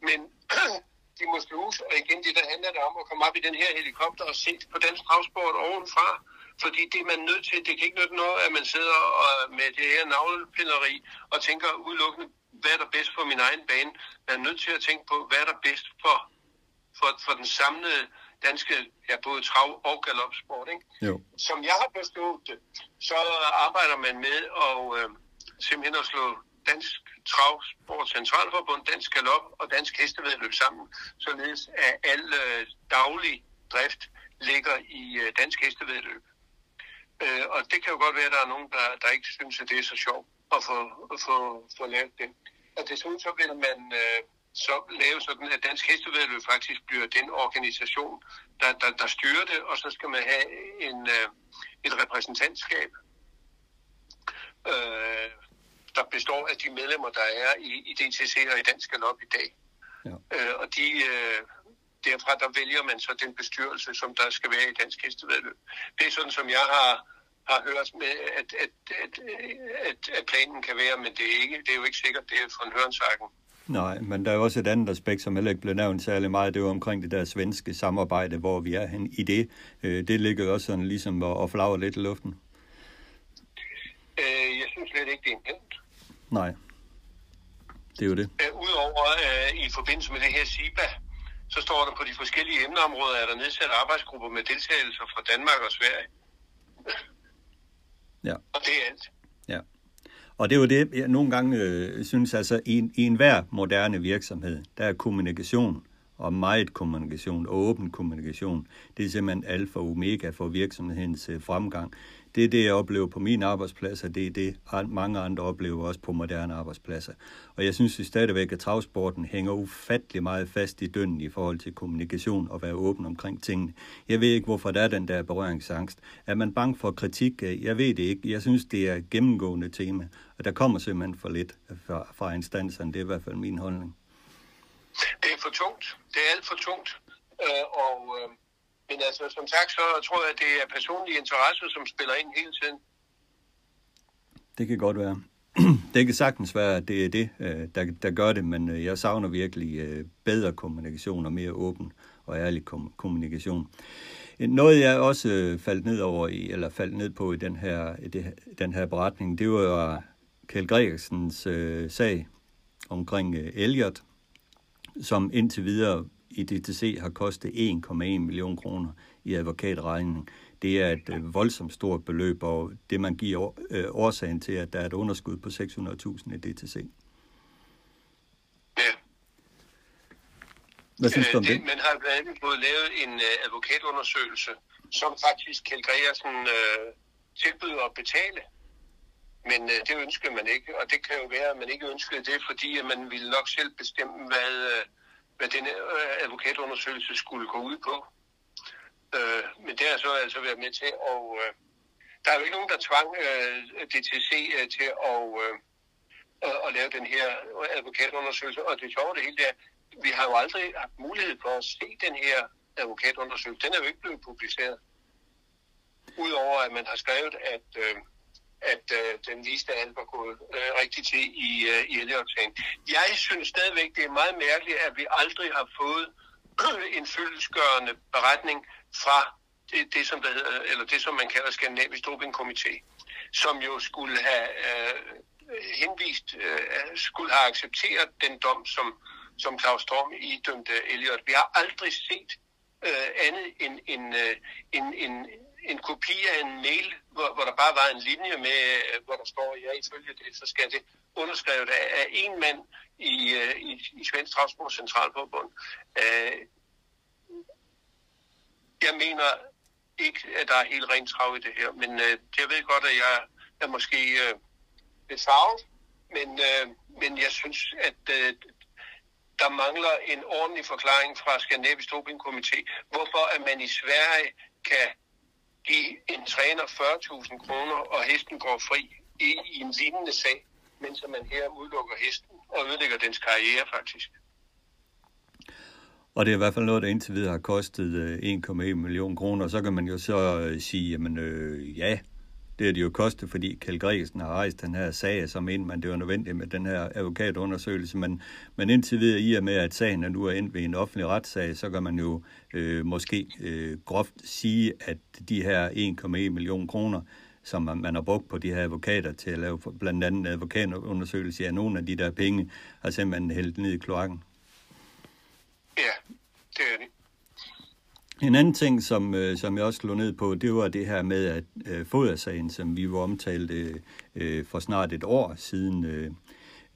Men de må sluges, og igen, det der handler det om at komme op i den her helikopter og se på den travsport ovenfra. Fordi det er man nødt til, det kan ikke nytte noget, at man sidder og, med det her navlepilleri og tænker udelukkende, hvad er der bedst for min egen bane. Man er nødt til at tænke på, hvad er der bedst for, for, for den samlede danske, ja, både trav- og galopsport. Ikke?
Jo.
Som jeg har forstået det, så arbejder man med at øh, simpelthen at slå Dansk Travsport Centralforbund, Dansk Galop og Dansk Hestevedløb sammen, således at al øh, daglig drift ligger i øh, Dansk Hestevedløb. Øh, og det kan jo godt være, at der er nogen, der, der ikke synes, at det er så sjovt at få, at få, få lavet det. Og desuden så vil man øh, så lave sådan, at Dansk Hestevedløb faktisk bliver den organisation, der, der, der styrer det, og så skal man have en, øh, et repræsentantskab, øh, der består af de medlemmer, der er i, i DTC og i Dansk Galop i dag. Ja. Øh, og de, øh, derfra der vælger man så den bestyrelse, som der skal være i Dansk Hestevedløb. Det er sådan, som jeg har, har hørt med, at, at, at, at, at planen kan være, men det er, ikke, det er jo ikke sikkert, det er fra en hørensakken.
Nej, men der er også et andet aspekt, som heller ikke blev nævnt særlig meget. Det er omkring det der svenske samarbejde, hvor vi er hen i det. Øh, det ligger også sådan ligesom at, at flagre lidt i luften.
Øh, jeg synes slet ikke, det er nemt.
Nej, det er jo det.
Øh, Udover øh, i forbindelse med det her SIBA, så står der på de forskellige emneområder, at der nedsat arbejdsgrupper med deltagelser fra Danmark og Sverige.
Ja.
Og det er alt.
Ja. Og det er jo det, jeg nogle gange øh, synes, altså i, i enhver moderne virksomhed, der er kommunikation og meget kommunikation og åben kommunikation. Det er simpelthen alfa og omega for virksomhedens øh, fremgang. Det er det, jeg oplever på min arbejdsplads, og det er det, mange andre oplever også på moderne arbejdspladser. Og jeg synes stadigvæk, at travsporten hænger ufattelig meget fast i dønnen i forhold til kommunikation og være åben omkring tingene. Jeg ved ikke, hvorfor der er den der berøringsangst. Er man bange for kritik? Jeg ved det ikke. Jeg synes, det er et gennemgående tema, og der kommer simpelthen for lidt fra, fra instanserne. Det er i hvert fald min holdning.
Det er for tungt. Det er alt for tungt. Øh, og øh, men altså, som sagt, så tror jeg, at det er personlige interesser, som spiller ind hele tiden.
Det kan godt være. Det kan sagtens være, at det er det, øh, der, der gør det, men øh, jeg savner virkelig øh, bedre kommunikation og mere åben og ærlig kommunikation. Noget, jeg også faldt ned over i, eller faldt ned på i den her, i det, den her beretning, det var Kjell Gregersens øh, sag omkring øh, Elliot, som indtil videre i DTC har kostet 1,1 million kroner i advokatregning. Det er et øh, voldsomt stort beløb, og det man giver øh, årsagen til, at der er et underskud på 600.000 i DTC.
Ja.
Hvad synes du om
øh, det?
det?
Man har blandt andet fået lavet en advokatundersøgelse, som faktisk Kjeld Gregersen øh, tilbyder at betale. Men øh, det ønskede man ikke, og det kan jo være, at man ikke ønskede det, fordi at man ville nok selv bestemme, hvad, øh, hvad den øh, advokatundersøgelse skulle gå ud på. Øh, men det har så altså været med til, og øh, der er jo ikke nogen, der tvang øh, DTC øh, til at, øh, at lave den her advokatundersøgelse. Og det sjove det hele er, vi har jo aldrig haft mulighed for at se den her advokatundersøgelse. Den er jo ikke blevet publiceret. Udover at man har skrevet, at øh, at øh, den viste, at alt var gået øh, rigtigt til i, øh, i Elliot-sagen. Jeg synes stadigvæk, det er meget mærkeligt, at vi aldrig har fået en fyldesgørende beretning fra det, det, som der hedder, eller det, som man kalder Skandinavisk Dopingkomité, som jo skulle have øh, henvist, øh, skulle have accepteret den dom, som, som Claus Storm idømte Elliot. Vi har aldrig set øh, andet end en, øh, en en, en, kopi af en mail, hvor, hvor der bare var en linje med, øh, hvor der står, ja, ifølge det, så skal det underskrevet af, af en mand i, øh, i, i Svensk Transport Centralforbund. Øh, jeg mener, ikke, at der er helt rent trav i det her. Men øh, jeg ved godt, at jeg er måske øh, lidt farvet, men, øh, men jeg synes, at øh, der mangler en ordentlig forklaring fra Skandinavisk Dopingkomité, hvorfor at man i Sverige kan give en træner 40.000 kroner, og hesten går fri i, i en lignende sag, mens man her udelukker hesten og ødelægger dens karriere faktisk.
Og det er i hvert fald noget, der indtil videre har kostet øh, 1,1 million kroner. Så kan man jo så øh, sige, jamen øh, ja, det har de jo kostet, fordi Kjell Gregersen har rejst den her sag, som ind, men det var nødvendigt med den her advokatundersøgelse. Men, men indtil videre, i og med, at sagen er nu er endt ved en offentlig retssag, så kan man jo øh, måske øh, groft sige, at de her 1,1 million kroner, som man, man har brugt på de her advokater til at lave blandt andet advokatundersøgelse af nogle af de der penge, har simpelthen hældt ned i kloakken.
Ja, det er det.
En anden ting, som, øh, som jeg også slog ned på, det var det her med, at øh, fodersagen, som vi var omtalt øh, for snart et år siden, øh,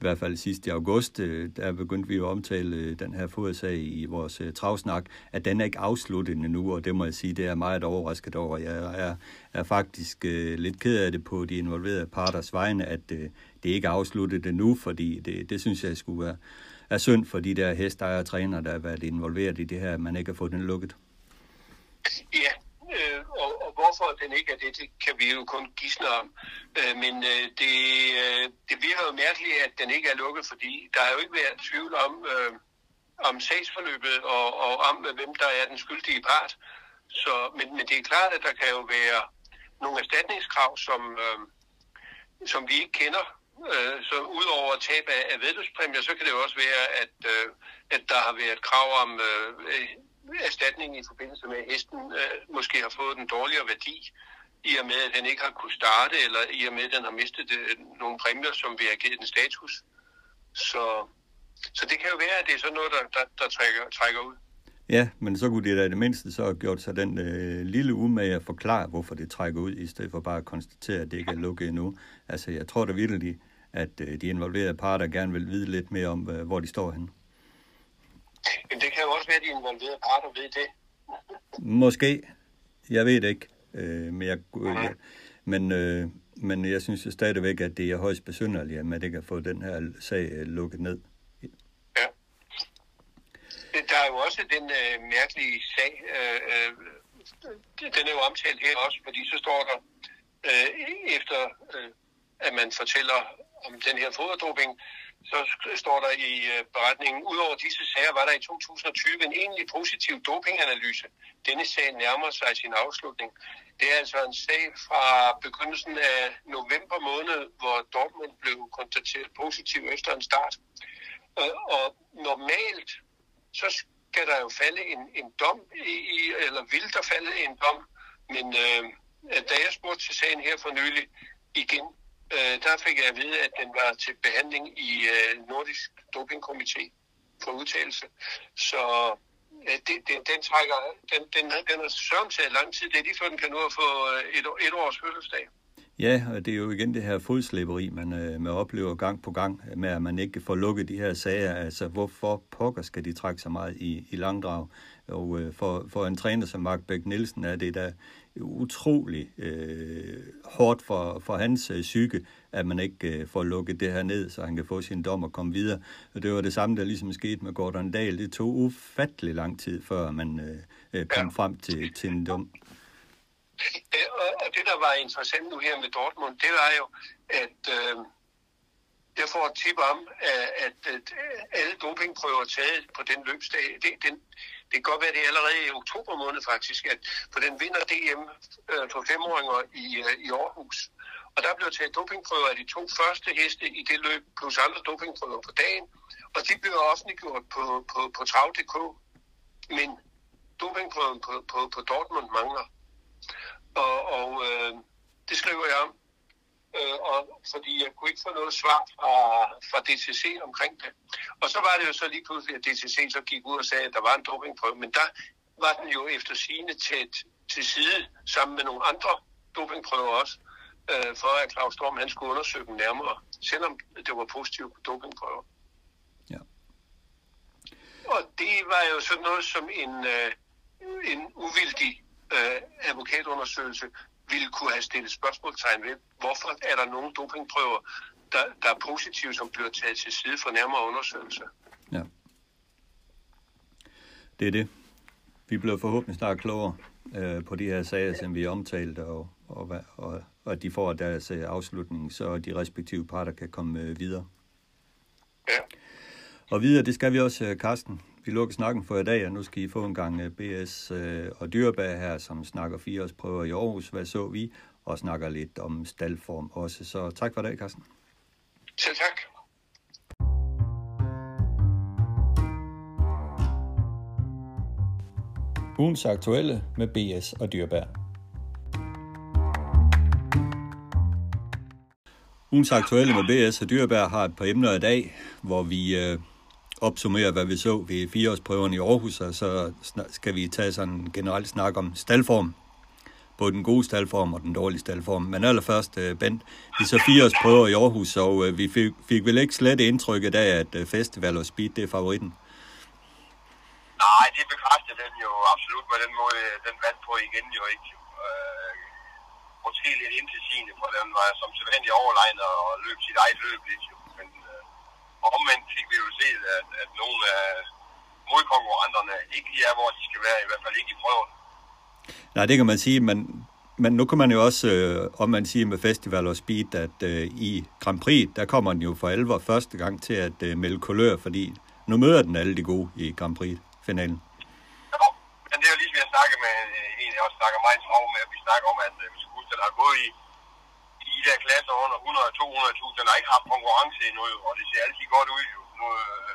i hvert fald sidst i august, øh, der begyndte vi at omtale øh, den her fodersag i vores øh, travsnak, at den er ikke afsluttet endnu, og det må jeg sige, det er meget overrasket over. Jeg er, er faktisk øh, lidt ked af det på de involverede parters vegne, at øh, det ikke er afsluttet endnu, fordi det, det synes jeg skulle være er synd for de der hestejere og træner, der har været involveret i det her, at man ikke har fået den lukket.
Ja, øh, og, og hvorfor den ikke er det, det kan vi jo kun gisne om. Øh, men øh, det, øh, det virker jo mærkeligt, at den ikke er lukket, fordi der har jo ikke været tvivl om, øh, om sagsforløbet og, og om, hvem der er den skyldige part. Så, men, men det er klart, at der kan jo være nogle erstatningskrav, som, øh, som vi ikke kender. Øh, så udover tab af, af vedløbspræmier, så kan det jo også være, at, øh, at der har været krav om øh, erstatning i forbindelse med, at hesten øh, måske har fået den dårligere værdi, i og med, at den ikke har kunnet starte, eller i og med, at den har mistet øh, nogle præmier, som vi har givet den status. Så, så det kan jo være, at det er sådan noget, der, der, der trækker, trækker ud.
Ja, men så kunne de da i det mindste så have gjort sig den øh, lille umage at forklare, hvorfor det trækker ud, i stedet for bare at konstatere, at det ikke er lukket endnu. Altså, jeg tror da virkelig, at øh, de involverede parter gerne vil vide lidt mere om, øh, hvor de står henne.
Men det kan jo også være, at de involverede parter ved det.
Måske. Jeg ved det ikke. Øh, men, jeg, jeg, men, øh, men jeg synes jo stadigvæk, at det er højst besynderligt, at man ikke har fået den her sag øh, lukket ned.
Ja. Der er jo også den øh, mærkelige sag, øh, øh, den er jo omtalt her også, fordi så står der, øh, efter øh, at man fortæller om den her foderdoping, så står der i øh, beretningen, udover disse sager var der i 2020 en egentlig positiv dopinganalyse. Denne sag nærmer sig sin afslutning. Det er altså en sag fra begyndelsen af november måned, hvor Dortmund blev konstateret positiv efter en start. Øh, og normalt, så skal der jo falde en, en dom, i, eller vil der falde en dom, men øh, da jeg spurgte til sagen her for nylig igen, øh, der fik jeg at vide, at den var til behandling i øh, Nordisk Dopingkomité for udtalelse. Så øh, det, den, den trækker, den, den, den har sørmt til lang tid. Det er lige før den kan nå at få øh, et, et års fødselsdag.
Ja, og det er jo igen det her fodslæberi, man, øh, man oplever gang på gang, med at man ikke får lukket de her sager. Altså, hvorfor pokker skal de trække så meget i, i langdrag? Og øh, for, for en træner som Mark Bæk Nielsen er det da utrolig øh, hårdt for, for hans øh, psyke, at man ikke øh, får lukket det her ned, så han kan få sin dom og komme videre. Og det var det samme, der ligesom skete med Gordon Dahl. Det tog ufattelig lang tid, før man øh, øh kom ja. frem til, til en dom.
Og det, der var interessant nu her med Dortmund, det var jo, at øh, jeg får et tip om, at, at, at alle dopingprøver taget på den løbsdag, det, den, det kan godt være, det er allerede i oktober måned faktisk, at for den vinder DM øh, for femåringer i, øh, i Aarhus. Og der blev taget dopingprøver af de to første heste i det løb, plus andre dopingprøver på dagen. Og de blev offentliggjort på, på, på trav.dk. Men dopingprøven på, på, på Dortmund mangler. Og, og øh, det skriver jeg om øh, og, fordi jeg kunne ikke få noget svar fra, fra DTC omkring det. Og så var det jo så lige pludselig, at DTC så gik ud og sagde, at der var en dopingprøve, men der var den jo efter sigende tæt til side sammen med nogle andre dopingprøver også, øh, for at Claus Storm han skulle undersøge dem nærmere, selvom det var positivt på dopingprøver.
Ja.
Og det var jo sådan noget som en, øh, en uvildig øh, advokatundersøgelse ville kunne have stillet spørgsmålstegn ved, hvorfor er der nogle dopingprøver, der, der er positive, som bliver taget til side for nærmere undersøgelse.
Ja. Det er det. Vi bliver forhåbentlig snart klogere øh, på de her sager, som vi omtalte, og, og, og, og at de får deres øh, afslutning, så de respektive parter kan komme øh, videre.
Ja.
Og videre, det skal vi også, øh, Karsten. Vi lukker snakken for i dag, og nu skal I få en gang øh, BS øh, og Dyrebær her, som snakker fireårsprøver i Aarhus. Hvad så vi? Og snakker lidt om staldform også. Så tak for i dag, Karsten.
Selv tak.
Ugens aktuelle med BS og Dyrbær. Ugens aktuelle med BS og Dyrbær har et par emner i dag, hvor vi øh, opsummerer, hvad vi så ved fireårsprøverne i Aarhus, og så skal vi tage sådan en generel snak om staldform. Både den gode staldform og den dårlige staldform. Men allerførst, øh, Bent, vi så fireårsprøver i Aarhus, og øh, vi fik, fik vel ikke slet indtrykket af, at øh, festival og speed, det er favoritten?
Nej, det bekræfter den jo absolut med den måde, den vandt på igen jo ikke. Øh, måske lidt indtilsigende, for den var som sædvanlig overlegnet og løb sit eget løb lidt jo. Øh, omvendt fik vi jo set, at, at nogle af modkonkurrenterne ikke er, hvor de skal være, i hvert fald ikke i prøven.
Nej, det kan man sige, men, men nu kan man jo også, øh, om man siger med Festival og Speed, at øh, i Grand Prix, der kommer den jo for alvor første gang til at øh, melde kulør, fordi nu møder den alle de gode i Grand Prix-finalen.
Ja, men det er jo ligesom, jeg snakker med en, jeg også snakker meget med, at vi snakker om, at øh, der har gået i de der klasser under 100-200.000, har ikke haft konkurrence endnu, og det ser altid godt ud. Jo. Nu, øh,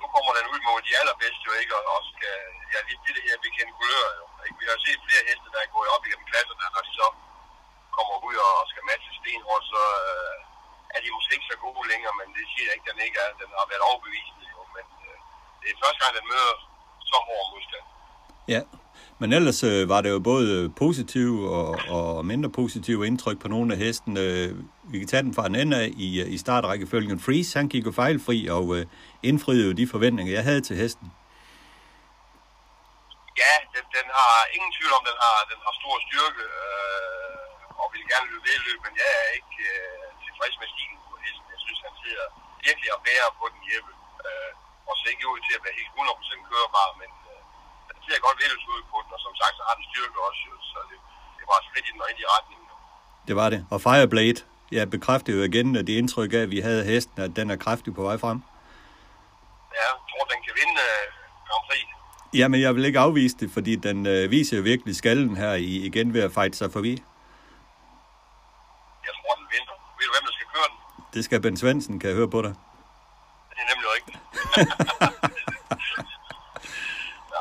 nu kommer den ud mod de allerbedste jo ikke, og også skal, ja, lige det her bekendte kulør jo. Ikke? Vi har set flere heste, der er gået op igennem klasserne, når de så kommer ud og skal matche stenhårdt, så øh, er de måske ikke så gode længere, men det siger ikke, at den ikke er. Den har været overbevisende jo, men øh, det er første gang, den møder så hård modstand.
Ja, men ellers øh, var det jo både positive og, og mindre positive indtryk på nogle af hesten. Vi kan tage den fra den ende af i, øh, i startrækkefølgen. Freeze, han gik jo fejlfri og øh, indfriede jo de forventninger, jeg havde til hesten.
Ja, den, den har ingen tvivl om, den har, den har stor styrke øh, og vil gerne løbe vedløb, men jeg er ikke øh, tilfreds med stilen på hesten. Jeg synes, han sidder virkelig og bærer på den hjemme. Øh, og ser ikke ud til at være helt 100% kørbar, men øh, ser godt vedløbs ud på den, og som sagt, så har den styrke også, så det, det var skridt i den rigtige retning.
Det var det. Og Fireblade, jeg bekræfter jo igen, at det indtryk af, at vi havde hesten, at den er kraftig på vej frem.
Ja, jeg tror, den kan vinde øh, Grand Prix.
Jamen, jeg vil ikke afvise det, fordi den øh, viser jo virkelig skallen her i, igen ved at fight sig forbi.
Jeg tror, den vinder. Ved du, hvem der skal køre den?
Det skal Ben Svendsen, kan jeg høre på dig.
Det er nemlig rigtigt.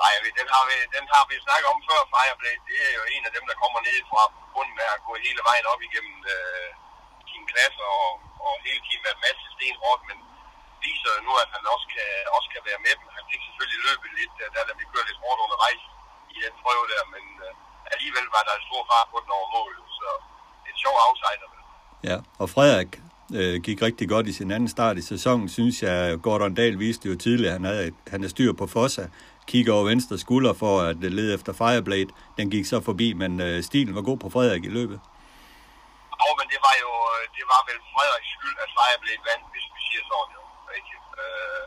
Nej, vi, den har, vi, den har vi snakket om før, Fireblade. Det er jo en af dem, der kommer ned fra bunden af at gå hele vejen op igennem øh, sine klasse og, og hele tiden med masse stenhårdt, men viser nu, at han også kan, også kan være med dem. Han fik selvfølgelig løbet lidt, øh, da, da vi kørte lidt hårdt undervejs i den prøve der, men øh, alligevel var der en stor fart på den over mål, så det er en sjov outsider.
Ja, og Frederik øh, gik rigtig godt i sin anden start i sæsonen, synes jeg. Gordon Dahl viste jo tidligere, at han havde, han er styr på Fossa. Kigger over venstre skulder for at lede efter Fireblade. Den gik så forbi, men øh, stilen var god på Frederik i løbet.
Jo, men det var jo øh, det var vel Frederiks skyld, at Fireblade vandt, hvis vi siger sådan jo. Ikke? Øh,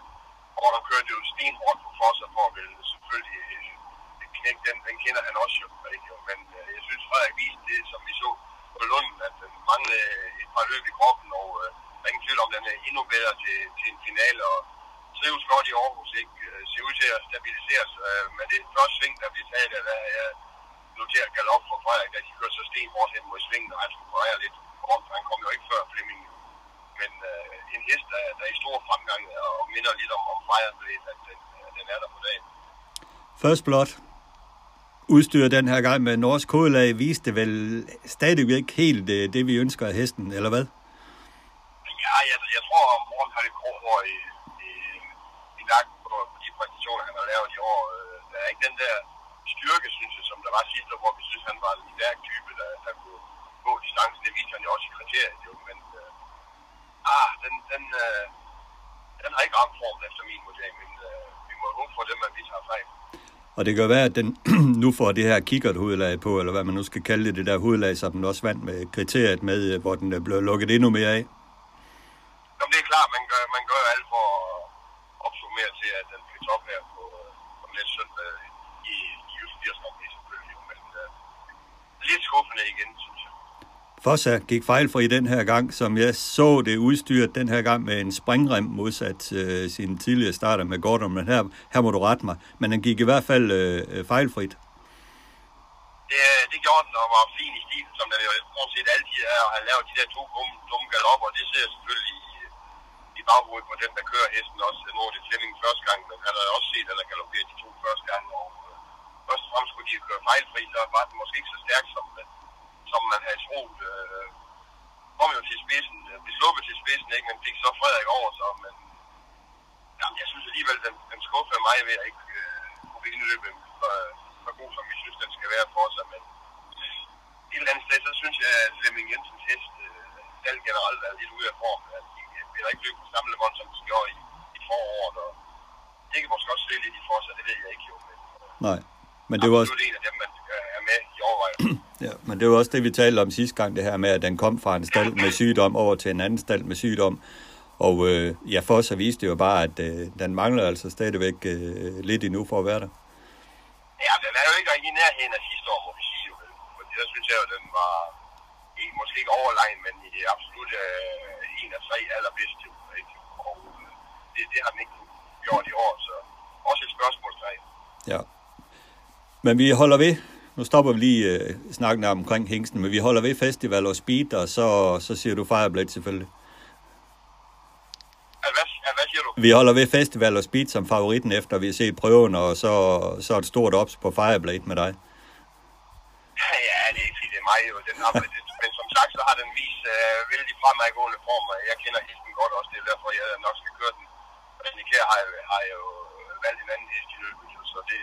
og der kørte jo stenhårdt på Fosser for at ville selvfølgelig øh, knække den, den kender han også jo. Ikke? Men øh, jeg synes, Frederik viste det, som vi så på Lunden, at den manglede et par løb i kroppen, og øh, der er ingen tvivl om, den er endnu bedre til, til en finale, og trives godt i Aarhus, ikke? Øh, ser ud til at stabiliseres. Øh, men det første sving, der bliver taget, der er noteret galop for Frederik, da de kørte så stenhårdt hen mod svingen, og han skulle kurere lidt kort, han kom jo ikke før Flemming. Men øh, en hest, der, der er i stor fremgang, og minder lidt om, om Fireblade, at den, den er der på dagen.
First Blood udstyret den her gang med norsk kodelag viste vel stadigvæk ikke helt det, det, vi ønsker af hesten, eller hvad?
Ja, jeg, jeg tror, at Morten har lidt grå i, i, i nakken på, på de præstationer, han har lavet i år. Øh, Der er ikke den der styrke, synes jeg, som der var sidste år, hvor vi synes, han var en stærk type, der, der kunne gå distancen. Det viser han jo også i kriteriet, jo. Men øh, ah, den, den, øh, den har ikke ramt formen efter min vurdering, men øh, vi må håbe for dem, at vi tager fejl.
Og det kan være, at den nu får det her kikkert hovedlag på, eller hvad man nu skal kalde det, det der hovedlag, som den også vandt med kriteriet med, øh, hvor den blev lukket endnu mere af.
Jamen, det er klart, man gør, man gør alt for opsummere til, at den bliver top her på, på næste søndag i, i Jysk 80 selvfølgelig. Men uh, lidt skuffende igen, synes jeg.
Fossa gik fejlfri den her gang, som jeg så det udstyret den her gang med en springrem modsat øh, sin tidligere starter med Gordon, men her, her må du rette mig. Men den gik i hvert fald øh, fejlfrit.
Det, det gjorde den og var fin i stil, som den jo stort set altid er, og har lavet de der to dumme, dumme galopper, det ser selvfølgelig i, baghovedet på den, der kører hesten også. Nu er det Flemming første gang, men han har også set, at der galopperer de to første gange, og øh, først og fremmest skulle de køre fejlfri, så var den måske ikke så stærk, som, øh, som man havde troet. Øh, kom jo til spidsen, øh, blev sluppet til spidsen, ikke? men fik så Frederik over sig, men jamen, jeg synes alligevel, den, den skuffede mig ved at ikke øh, kunne vinde løbet øh, så, så god, som vi synes, den skal være for sig, men et eller andet sted, så synes jeg, at Flemming Jensens hest øh, alt generelt er lidt ude af form. At de bliver ikke løbet samme måde, som de gjorde i, i foråret, og det kan måske også se lidt i for sig, det ved jeg ikke jo, men øh,
Nej, men det var også...
absolut en af dem, man øh, er med i overvejelsen.
Ja, men det var også det, vi talte om sidste gang, det her med, at den kom fra en stald med sygdom over til en anden stald med sygdom. Og øh, ja, for os viste det jo bare, at øh, den mangler altså stadigvæk øh, lidt endnu for at være der.
Ja, den er jo ikke rigtig i nærheden af sidste år, må vi sige. Jo. Fordi der synes jeg jo, den var måske ikke overlegen, men i absolut øh, en af tre allerbedste. Ikke? Og øh, det, det har den ikke gjort i år, så også et spørgsmålstegn.
Ja. Men vi holder ved. Nu stopper vi lige øh, snakken omkring hængsten, men vi holder ved festival og speed, og så, så siger du Fireblade selvfølgelig.
Hvad, hvad siger du?
Vi holder ved festival og speed som favoritten, efter vi har set prøven, og så, så et stort ops på Fireblade med dig.
Ja, det er det er mig jo. Den har, men som sagt, så har den vist øh, vældig fremadgående form, og jeg kender hesten godt også. Det er derfor, jeg nok skal køre den. Og den her har, jeg- har jo valgt en anden hest i løbet, så det,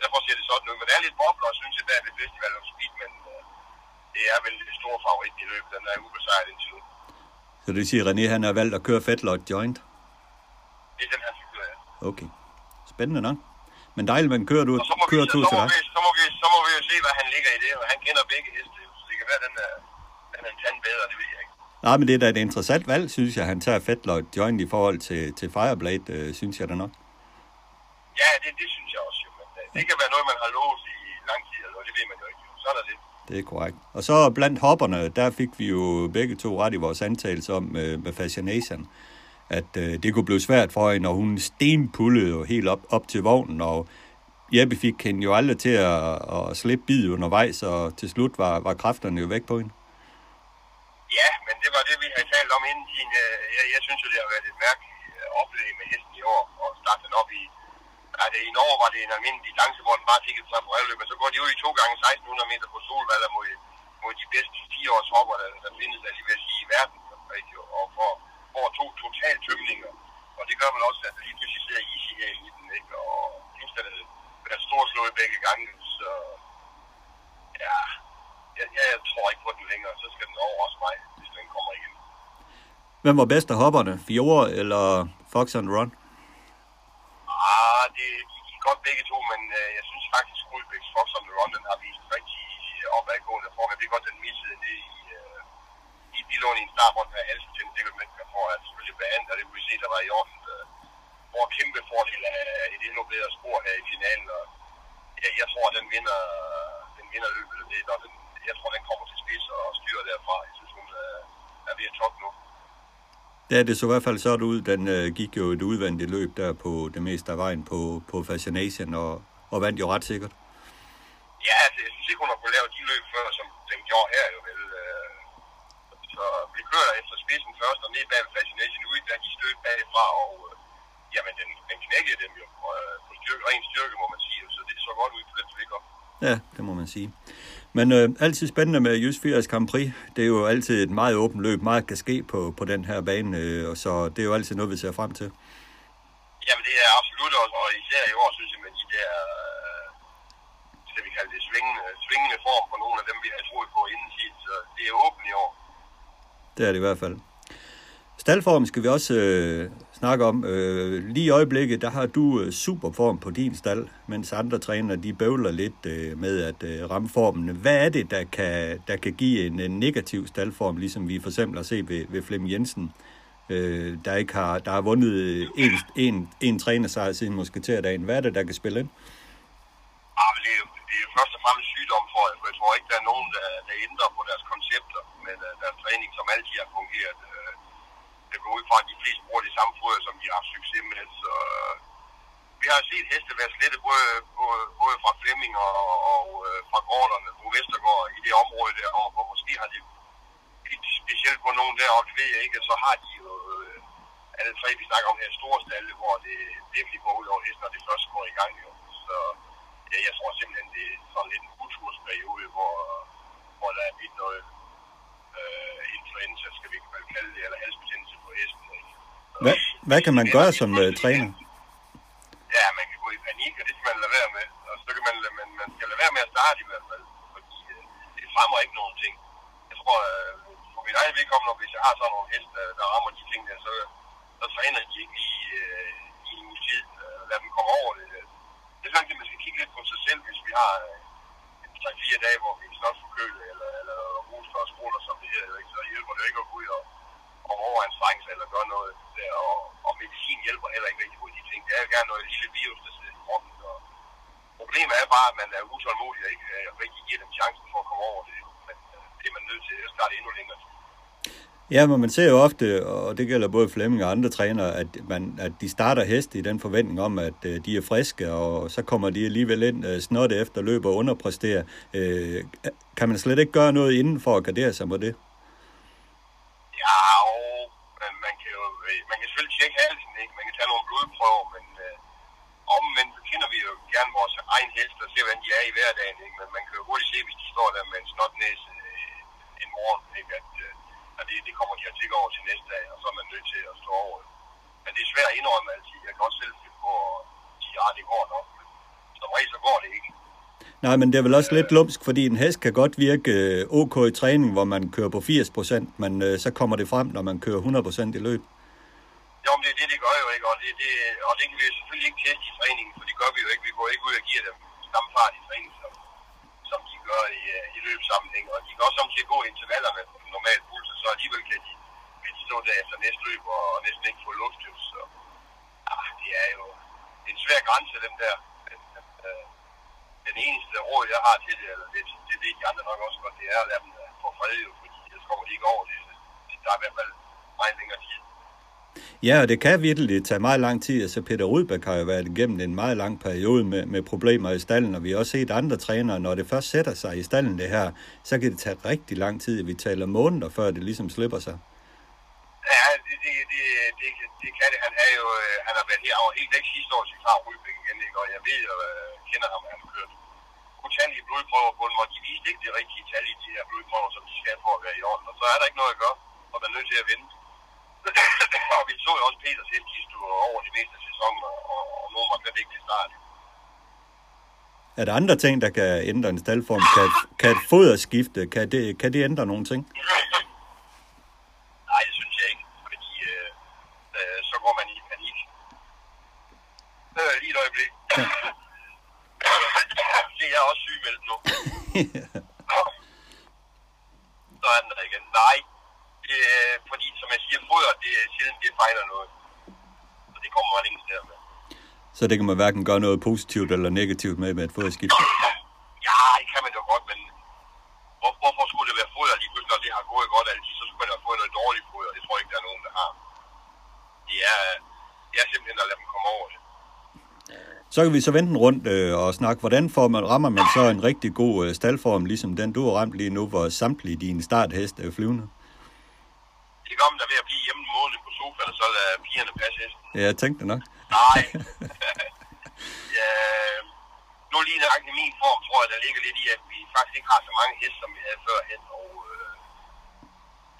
derfor ser det sådan ud. Men det er lidt bobler, synes jeg, der ved Festival of Speed, men øh, det er vel det store favorit i løbet. Den er ubesejret indtil nu.
Så det siger, René, han har valgt at køre Fetlot Joint.
Det er den her figur, ja.
Okay. Spændende nok. Men dejligt, man kører, du,
så må, vi,
kører
så,
to
så,
til
må
dig.
vi, så, må vi, så må vi jo se, hvad han ligger i det. Og han kender begge heste, så det kan være, den er, en tand bedre, det ved jeg ikke.
Nej, men det er da et interessant valg, synes jeg. Han tager Fetlot Joint i forhold til, til Fireblade, øh, synes jeg da nok.
Ja, det, det synes jeg også jo. Men øh, det kan være noget, man har lovet i lang tid, noget, det ved man jo ikke. jo. Så er der det.
Det er korrekt. Og så blandt hopperne, der fik vi jo begge to ret i vores antagelse om øh, med Fascination, at øh, det kunne blive svært for hende, og hun stenpullede jo helt op, op til vognen, og Jeppe fik hende jo aldrig til at, at slippe bid undervejs, og til slut var, var kræfterne jo væk på hende.
Ja, men det var det, vi havde talt om inden tiden. Jeg, jeg, synes jo, det har været et mærkeligt øh, oplevelse med hesten i år, og starte den op i... Ja, det, I Norge var det en almindelig distance, hvor den bare fik et på men så går de ud i to gange 1600 meter på Solvalder mod, mod de bedste 10 års hopper, der, der findes, altså lige sige, i verden. og, Og for, for to totalt tømninger. Og det gør man også, at lige pludselig ser easy her i den, ikke? Og indstedet er storslået begge gange, så... Ja, jeg, jeg, jeg tror ikke på den længere, så skal den over også mig, hvis den kommer igen.
Hvem var bedst af hopperne? Fiore eller Fox and Run?
Ah, det de gik godt begge to, men øh, jeg synes faktisk, at Rudbæks Fox the Run, den har vist rigtig opadgående form. Jeg ved godt, den missede det i, øh, i bilån i en startrunde af Alsten, det vil man kan få at selvfølgelig behandle, og det kunne vi se, der var i orden. Øh, hvor kæmpe fordel af et endnu bedre spor her i finalen, og ja, jeg tror, den vinder, den vinder løbet. Det, er, når den, jeg tror, den kommer til spids og styrer derfra. Jeg synes, hun øh, er ved top nu.
Ja, det så i hvert fald sådan ud. Den øh, gik jo et udvendigt løb der på det meste af vejen på, på Fascination, og, og vandt jo ret sikkert.
Ja, altså, jeg synes ikke, hun har kunnet lave de løb før, som den gjorde her jo vel. Øh, så vi kører efter spidsen først, og ned bag Fascination ud, da de stødte bagfra, og øh, jamen, den, den knækkede dem jo øh, på styrke, ren styrke, må man sige. Så det så godt ud på den flikker.
Ja, det må man sige. Men øh, altid spændende med Just 80 Grand Prix. Det er jo altid et meget åbent løb. Meget kan ske på, på den her bane, øh, og så det er jo altid noget, vi ser frem til.
Jamen, det er absolut også, og især i år, synes jeg, med de der, øh, skal vi kalde det, svingende, svingende form på nogle af dem, vi har troet på inden tid. Så det er åbent i år.
Det er det i hvert fald. Staldform skal vi også øh, snakke om. Øh, lige i øjeblikket, der har du øh, super form på din stald, mens andre trænere, de bøvler lidt øh, med at øh, ramme formen. Hvad er det, der kan, der kan give en, en negativ staldform, ligesom vi for eksempel har set ved, ved Flem Jensen, øh, der ikke har, der har vundet øh, en, en, en trænersejr siden musketerdagen. Hvad er det, der kan spille ind?
Ah, men det, er, det er først og fremmest sygdom, for jeg, for jeg tror ikke, der er nogen, der, der ændrer på deres koncepter med uh, øh, deres træning, som altid har fungeret. Uh, det går ud fra, at de fleste bruger de samme foder, som de har haft succes med. Så, øh, vi har set heste være slette både, både, både fra Flemming og, og øh, fra gårderne på Vestergaard i det område deroppe, hvor måske har de specielt på nogen deroppe, ved jeg ikke, så har de jo øh, alle tre, vi snakker om her, store stalle, hvor det virkelig går ud over hesten, når det først går i gang. Jo. Så ja, jeg tror simpelthen, det er sådan lidt en kultursperiode, hvor, hvor der er lidt noget øh, influenza, skal vi kalde det, eller halsbetændelse på. Ikke?
Hvad, hvad kan man gøre som uh, træner?
Ja, man kan gå i panik, og det skal man lade være med. Og så kan man, man, man skal lade være med at starte i hvert fald, fordi øh, det fremmer ikke nogen ting. Jeg tror, øh, for min egen vedkommende, hvis jeg har sådan nogle heste, der rammer de ting der, så, så træner de ikke i, øh, i en tid. Øh, lad dem komme over det. Det er sådan, at man skal kigge lidt på sig selv, hvis vi har øh, 3-4 dage, hvor vi er snart forkølet, eller, eller hoster og sprutter, som det ikke? så hjælper det ikke at gå ud og, og en sig, eller gøre noget der, og, og medicin hjælper heller ikke rigtig på de ting. Det er jo gerne noget lille virus, der sidder i kroppen, så problemet er bare, at man er utålmodig og ikke øh, rigtig giver dem chancen for at komme over det. Men øh, det er man nødt til at starte endnu længere.
Ja, men man ser jo ofte, og det gælder både Flemming og andre trænere, at, man, at de starter heste i den forventning om, at øh, de er friske, og så kommer de alligevel ind øh, snotte efter løb og underpresterer. Øh, kan man slet ikke gøre noget inden for at gardere sig mod det?
Ja, og man, man, kan jo øh, man kan selvfølgelig tjekke halsen, ikke? man kan tage nogle blodprøver, men øh, omvendt så kender vi jo gerne vores egen hest og se, hvordan de er i hverdagen. Ikke? Men man kan jo hurtigt se, hvis de står der med en snotnæse øh, en morgen, ikke? at øh, det, det kommer de at tjekke over til næste dag, og så er man nødt til at stå over. Men det er svært at indrømme altid. Jeg kan også selv finde på at sige, at det går nok. Men som regel så går det ikke.
Nej, men det er vel også lidt lumsk, fordi en hest kan godt virke øh, ok i træning, hvor man kører på 80%, men øh, så kommer det frem, når man kører 100% i løb.
Jo, men det er det, de gør jo ikke, og det, det, og det kan vi selvfølgelig ikke teste i træningen, for det gør vi jo ikke. Vi går ikke ud og giver dem samme fart i træning, som, som de gør i, øh, i løbssammenhæng. Og de kan også samtidig gå intervallerne på normal puls, og så alligevel kan de, kan de stå der efter næste løb og, og næsten ikke få luft. Så ah, det er jo det er en svær grænse, dem der. Men, den, øh, den eneste råd, jeg har til det, eller det, det ved de andre nok også godt, det er at lade dem øh, få fred, jo, fordi jeg kommer de ikke over det. det der er i hvert fald meget længere tid.
Ja, og det kan virkelig tage meget lang tid. Altså Peter Rudbæk har jo været igennem en meget lang periode med, med problemer i stallen, og vi har også set andre trænere, når det først sætter sig i stallen det her, så kan det tage rigtig lang tid. Vi taler måneder, før det ligesom slipper sig.
Ja, det, det, det, det, det kan det. Han, er jo, øh, han har været her over helt væk sidste år til Klar Rudbæk igen, ikke? og jeg ved jo, øh, kender ham, han har kørt utallige blodprøver på den, hvor de viste ikke det rigtige tal i de her blodprøver, som de skal for at være i orden. Og så er der ikke noget at gøre, og man er nødt til at vente. og vi så jo også Peters hestkistu over de meste sæsoner, og, og nogen var slet ikke til start.
Er der andre ting, der kan ændre en staldform? Kan, kan et foderskifte, kan det, kan det ændre nogle ting?
Nej, det synes jeg ikke, fordi øh, øh, så går man i panik. Øh, lige et øjeblik. Ja. det er også sygemeldt nu. så er den der igen. Nej, det, fordi som jeg siger, foder, det er sjældent, det fejler noget. Så det kommer man ingen steder med.
Så det kan man hverken gøre noget positivt eller negativt med med et foderskift?
Ja, det kan man jo godt, men hvor, hvorfor skulle det være foder lige pludselig, når det har gået godt altid, så skulle man have fået noget dårligt foder. Det tror jeg ikke, der er nogen, der har. Det er, det er simpelthen at lade dem komme over det.
Så kan vi så vente rundt øh, og snakke, hvordan får man, rammer man så en rigtig god øh, staldform, ligesom den du har ramt lige nu, hvor samtlige dine startheste er flyvende?
Det man der ved at blive hjemme en måned på sofaen, og så lade pigerne passe hesten.
Ja, jeg tænkte nok.
Nej. ja, nu lige nøjagtigt min form, tror jeg, der ligger lidt i, at vi faktisk ikke har så mange heste, som vi havde førhen. Og øh,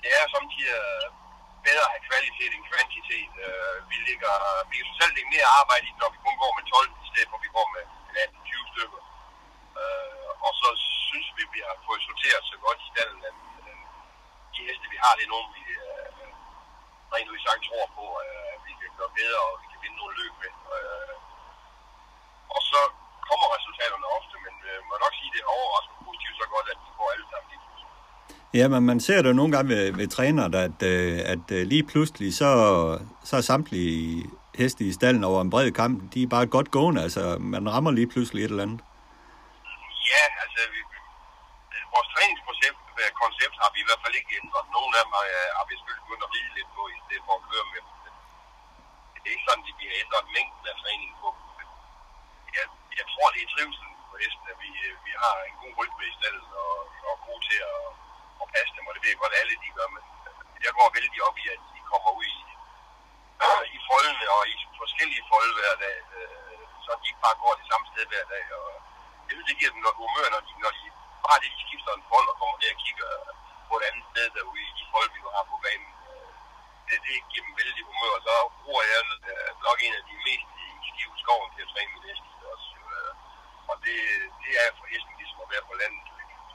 det er samtidig bedre at have kvalitet end kvantitet. Øh, vi, ligger, vi kan selv lægge mere arbejde i, når vi kun går med 12, i stedet for vi går med 18-20 stykker. Øh, og så synes vi, vi har fået sorteret så godt i stallen, at øh, de heste, vi har, det er nogen, vi øh, rent ud bedre, og vi kan vinde nogle løb med. Øh, og så kommer resultaterne ofte, men øh, må nok sige, det er overraskende positivt så godt, at de får alle sammen lige.
Ja, men man ser det nogle gange ved, ved trænere, at, øh, at øh, lige pludselig, så, så er samtlige heste i stallen over en bred kamp, de er bare godt gående, altså man rammer lige pludselig et eller andet.
Ja, altså, vi, vores træningskoncept Øh, koncept har vi i hvert fald ikke ændret. Nogle af dem har, har vi selvfølgelig begyndt at ride lidt på, i stedet for at køre med dem. Det er ikke sådan, at vi har ændret mængden af træning på. Jeg, jeg tror, det er trivsel på hesten, at vi, øh, vi har en god rytme i stedet, og, og god til at, at passe dem, og det ved jeg godt, alle de gør, men jeg går vældig op i, at de kommer ud i, i foldene og i forskellige folde hver dag, så de ikke bare går det samme sted hver dag. Og jeg det giver dem noget humør, når de, når de bare det, de skifter en fold og kommer ned og kigger på et andet sted derude i de fold, vi nu har på banen. Det, det giver dem vældig humør, og så bruger jeg nok en af de mest i stive skoven til at træne min hest også. Og det, det er for hesten ligesom at være på landet.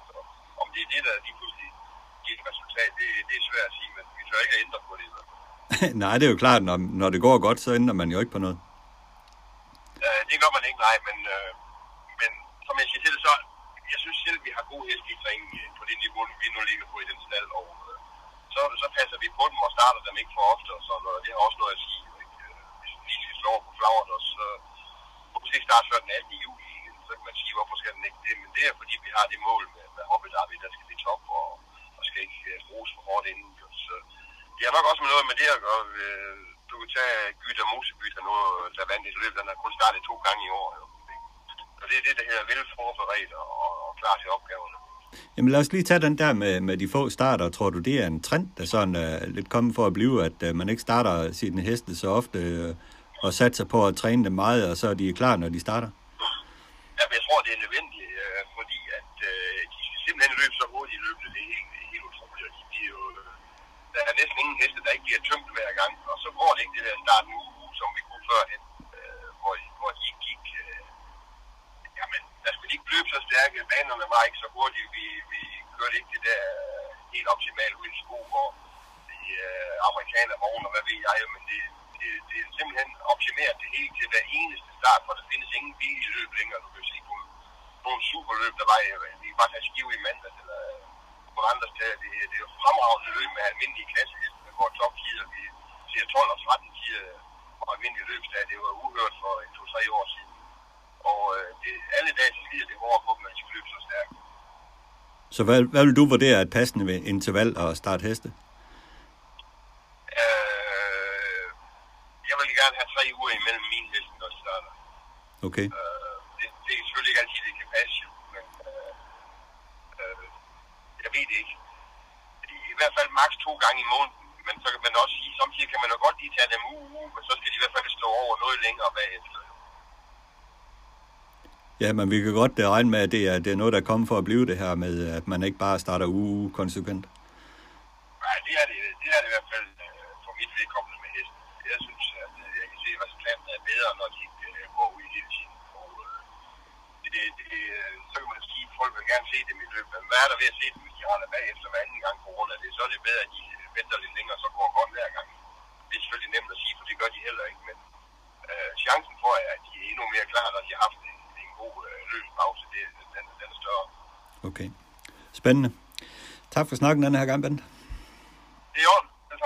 Så, om det er det, der lige pludselig giver et resultat, det, det er svært at sige, men vi tør ikke at ændre på det.
nej, det er jo klart, når, når det går godt, så ændrer man jo ikke på noget.
Uh, det gør man ikke, nej, men, uh, men som jeg siger til det, så jeg synes selv, vi har gode heste i træningen øh, på det niveau, vi nu ligger på i den stald, og så, så passer vi på dem og starter dem ikke for ofte, og sådan noget. Det har også noget at sige. Ikke? Øh, hvis vi lige slår på flagret, og så måske starte før den 18. juli, så kan man sige, hvorfor skal den ikke det? Men det er, fordi vi har det mål med, med Hobbit der skal vi top, og, og skal ikke øh, bruges for hårdt inden. Så det har nok også med noget med det at gøre. Du kan tage Gytter Moseby, der nu der vandt et løb, den har kun startet to gange i år. Jo. Og det er det, der hedder vel forberedt og, og klar til opgaverne.
Jamen lad os lige tage den der med, med de få starter. Tror du, det er en trend, der sådan er uh, lidt kommet for at blive, at uh, man ikke starter sine heste så ofte uh, og satser på at træne dem meget, og så er de klar, når de starter?
Ja, jeg tror, det er nødvendigt, uh, fordi at uh, de skal simpelthen løbe så hurtigt løbende. Det er helt, helt utroligt. Og de bliver jo, der er næsten ingen heste, der ikke bliver tømt hver gang, og så går det ikke det der start nu, som vi kunne førhen, uh, hvor, hvor de gik uh, jamen, der skulle de ikke løbe så stærke, banerne var ikke så hurtige, vi, kørte ikke det der øh, helt optimalt ud i sko, og de øh, amerikaner vogne, og hvad ved jeg, men det, det, det er simpelthen optimeret det hele til hver eneste start, for der findes ingen bil i løbet længere, du kan se på nogle superløb, der var, vi var bare skive i mandags, eller øh, på andre steder, det, det er jo fremragende løb med almindelige klasseheste, med vores toptider, vi ser 12 og 13 tider øh, på almindelige løbsdage, det var uhørt for 2-3 år siden. Og øh, det, alle dage så skider det hårdere på dem, at de skal løbe så stærkt.
Så hvad, hvad vil du vurdere et passende interval at starte heste?
Øh, jeg vil gerne have tre uger imellem min heste, når de starter.
Okay.
Øh, det, det er selvfølgelig ikke altid, det kan passe, jo, men øh, øh, jeg ved det ikke. I, I hvert fald maks to gange i måneden, men så kan man også sige, samtidig kan man jo godt lige tage dem uge, men så skal de i hvert fald stå over noget længere bagefter.
Ja, men vi kan godt eh, regne med, at det er, det er noget, der kommer for at blive det her med, at man ikke bare starter uge konsekvent.
Nej, det er det, det er det i hvert fald øh, for mit vedkommende med hesten. Jeg synes, at øh, jeg kan se, at resultaterne er bedre, når de øh, går ud hele tiden. Og, det, det, det, så kan man sige, at folk vil gerne se dem i løbet. Men hvad er der ved at se dem, hvis de holder bagefter hver anden gang corona? det? Så er det bedre, at de venter lidt længere, så går godt hver gang. Det er selvfølgelig nemt at sige, for det gør de heller ikke. Men øh, chancen for, at de er endnu mere klar, når de har haft god øh, løbspause, det, den, den er større.
Okay. Spændende. Tak for snakken den her gang, Bent.
Det er orden. Det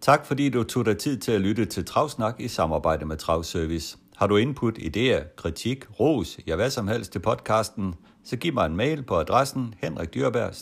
tak.
Fordi du tog dig tid til at lytte til Travsnak i samarbejde med Travservice. Har du input, idéer, kritik, ros, ja hvad som helst til podcasten, så giv mig en mail på adressen henrikdyrberg.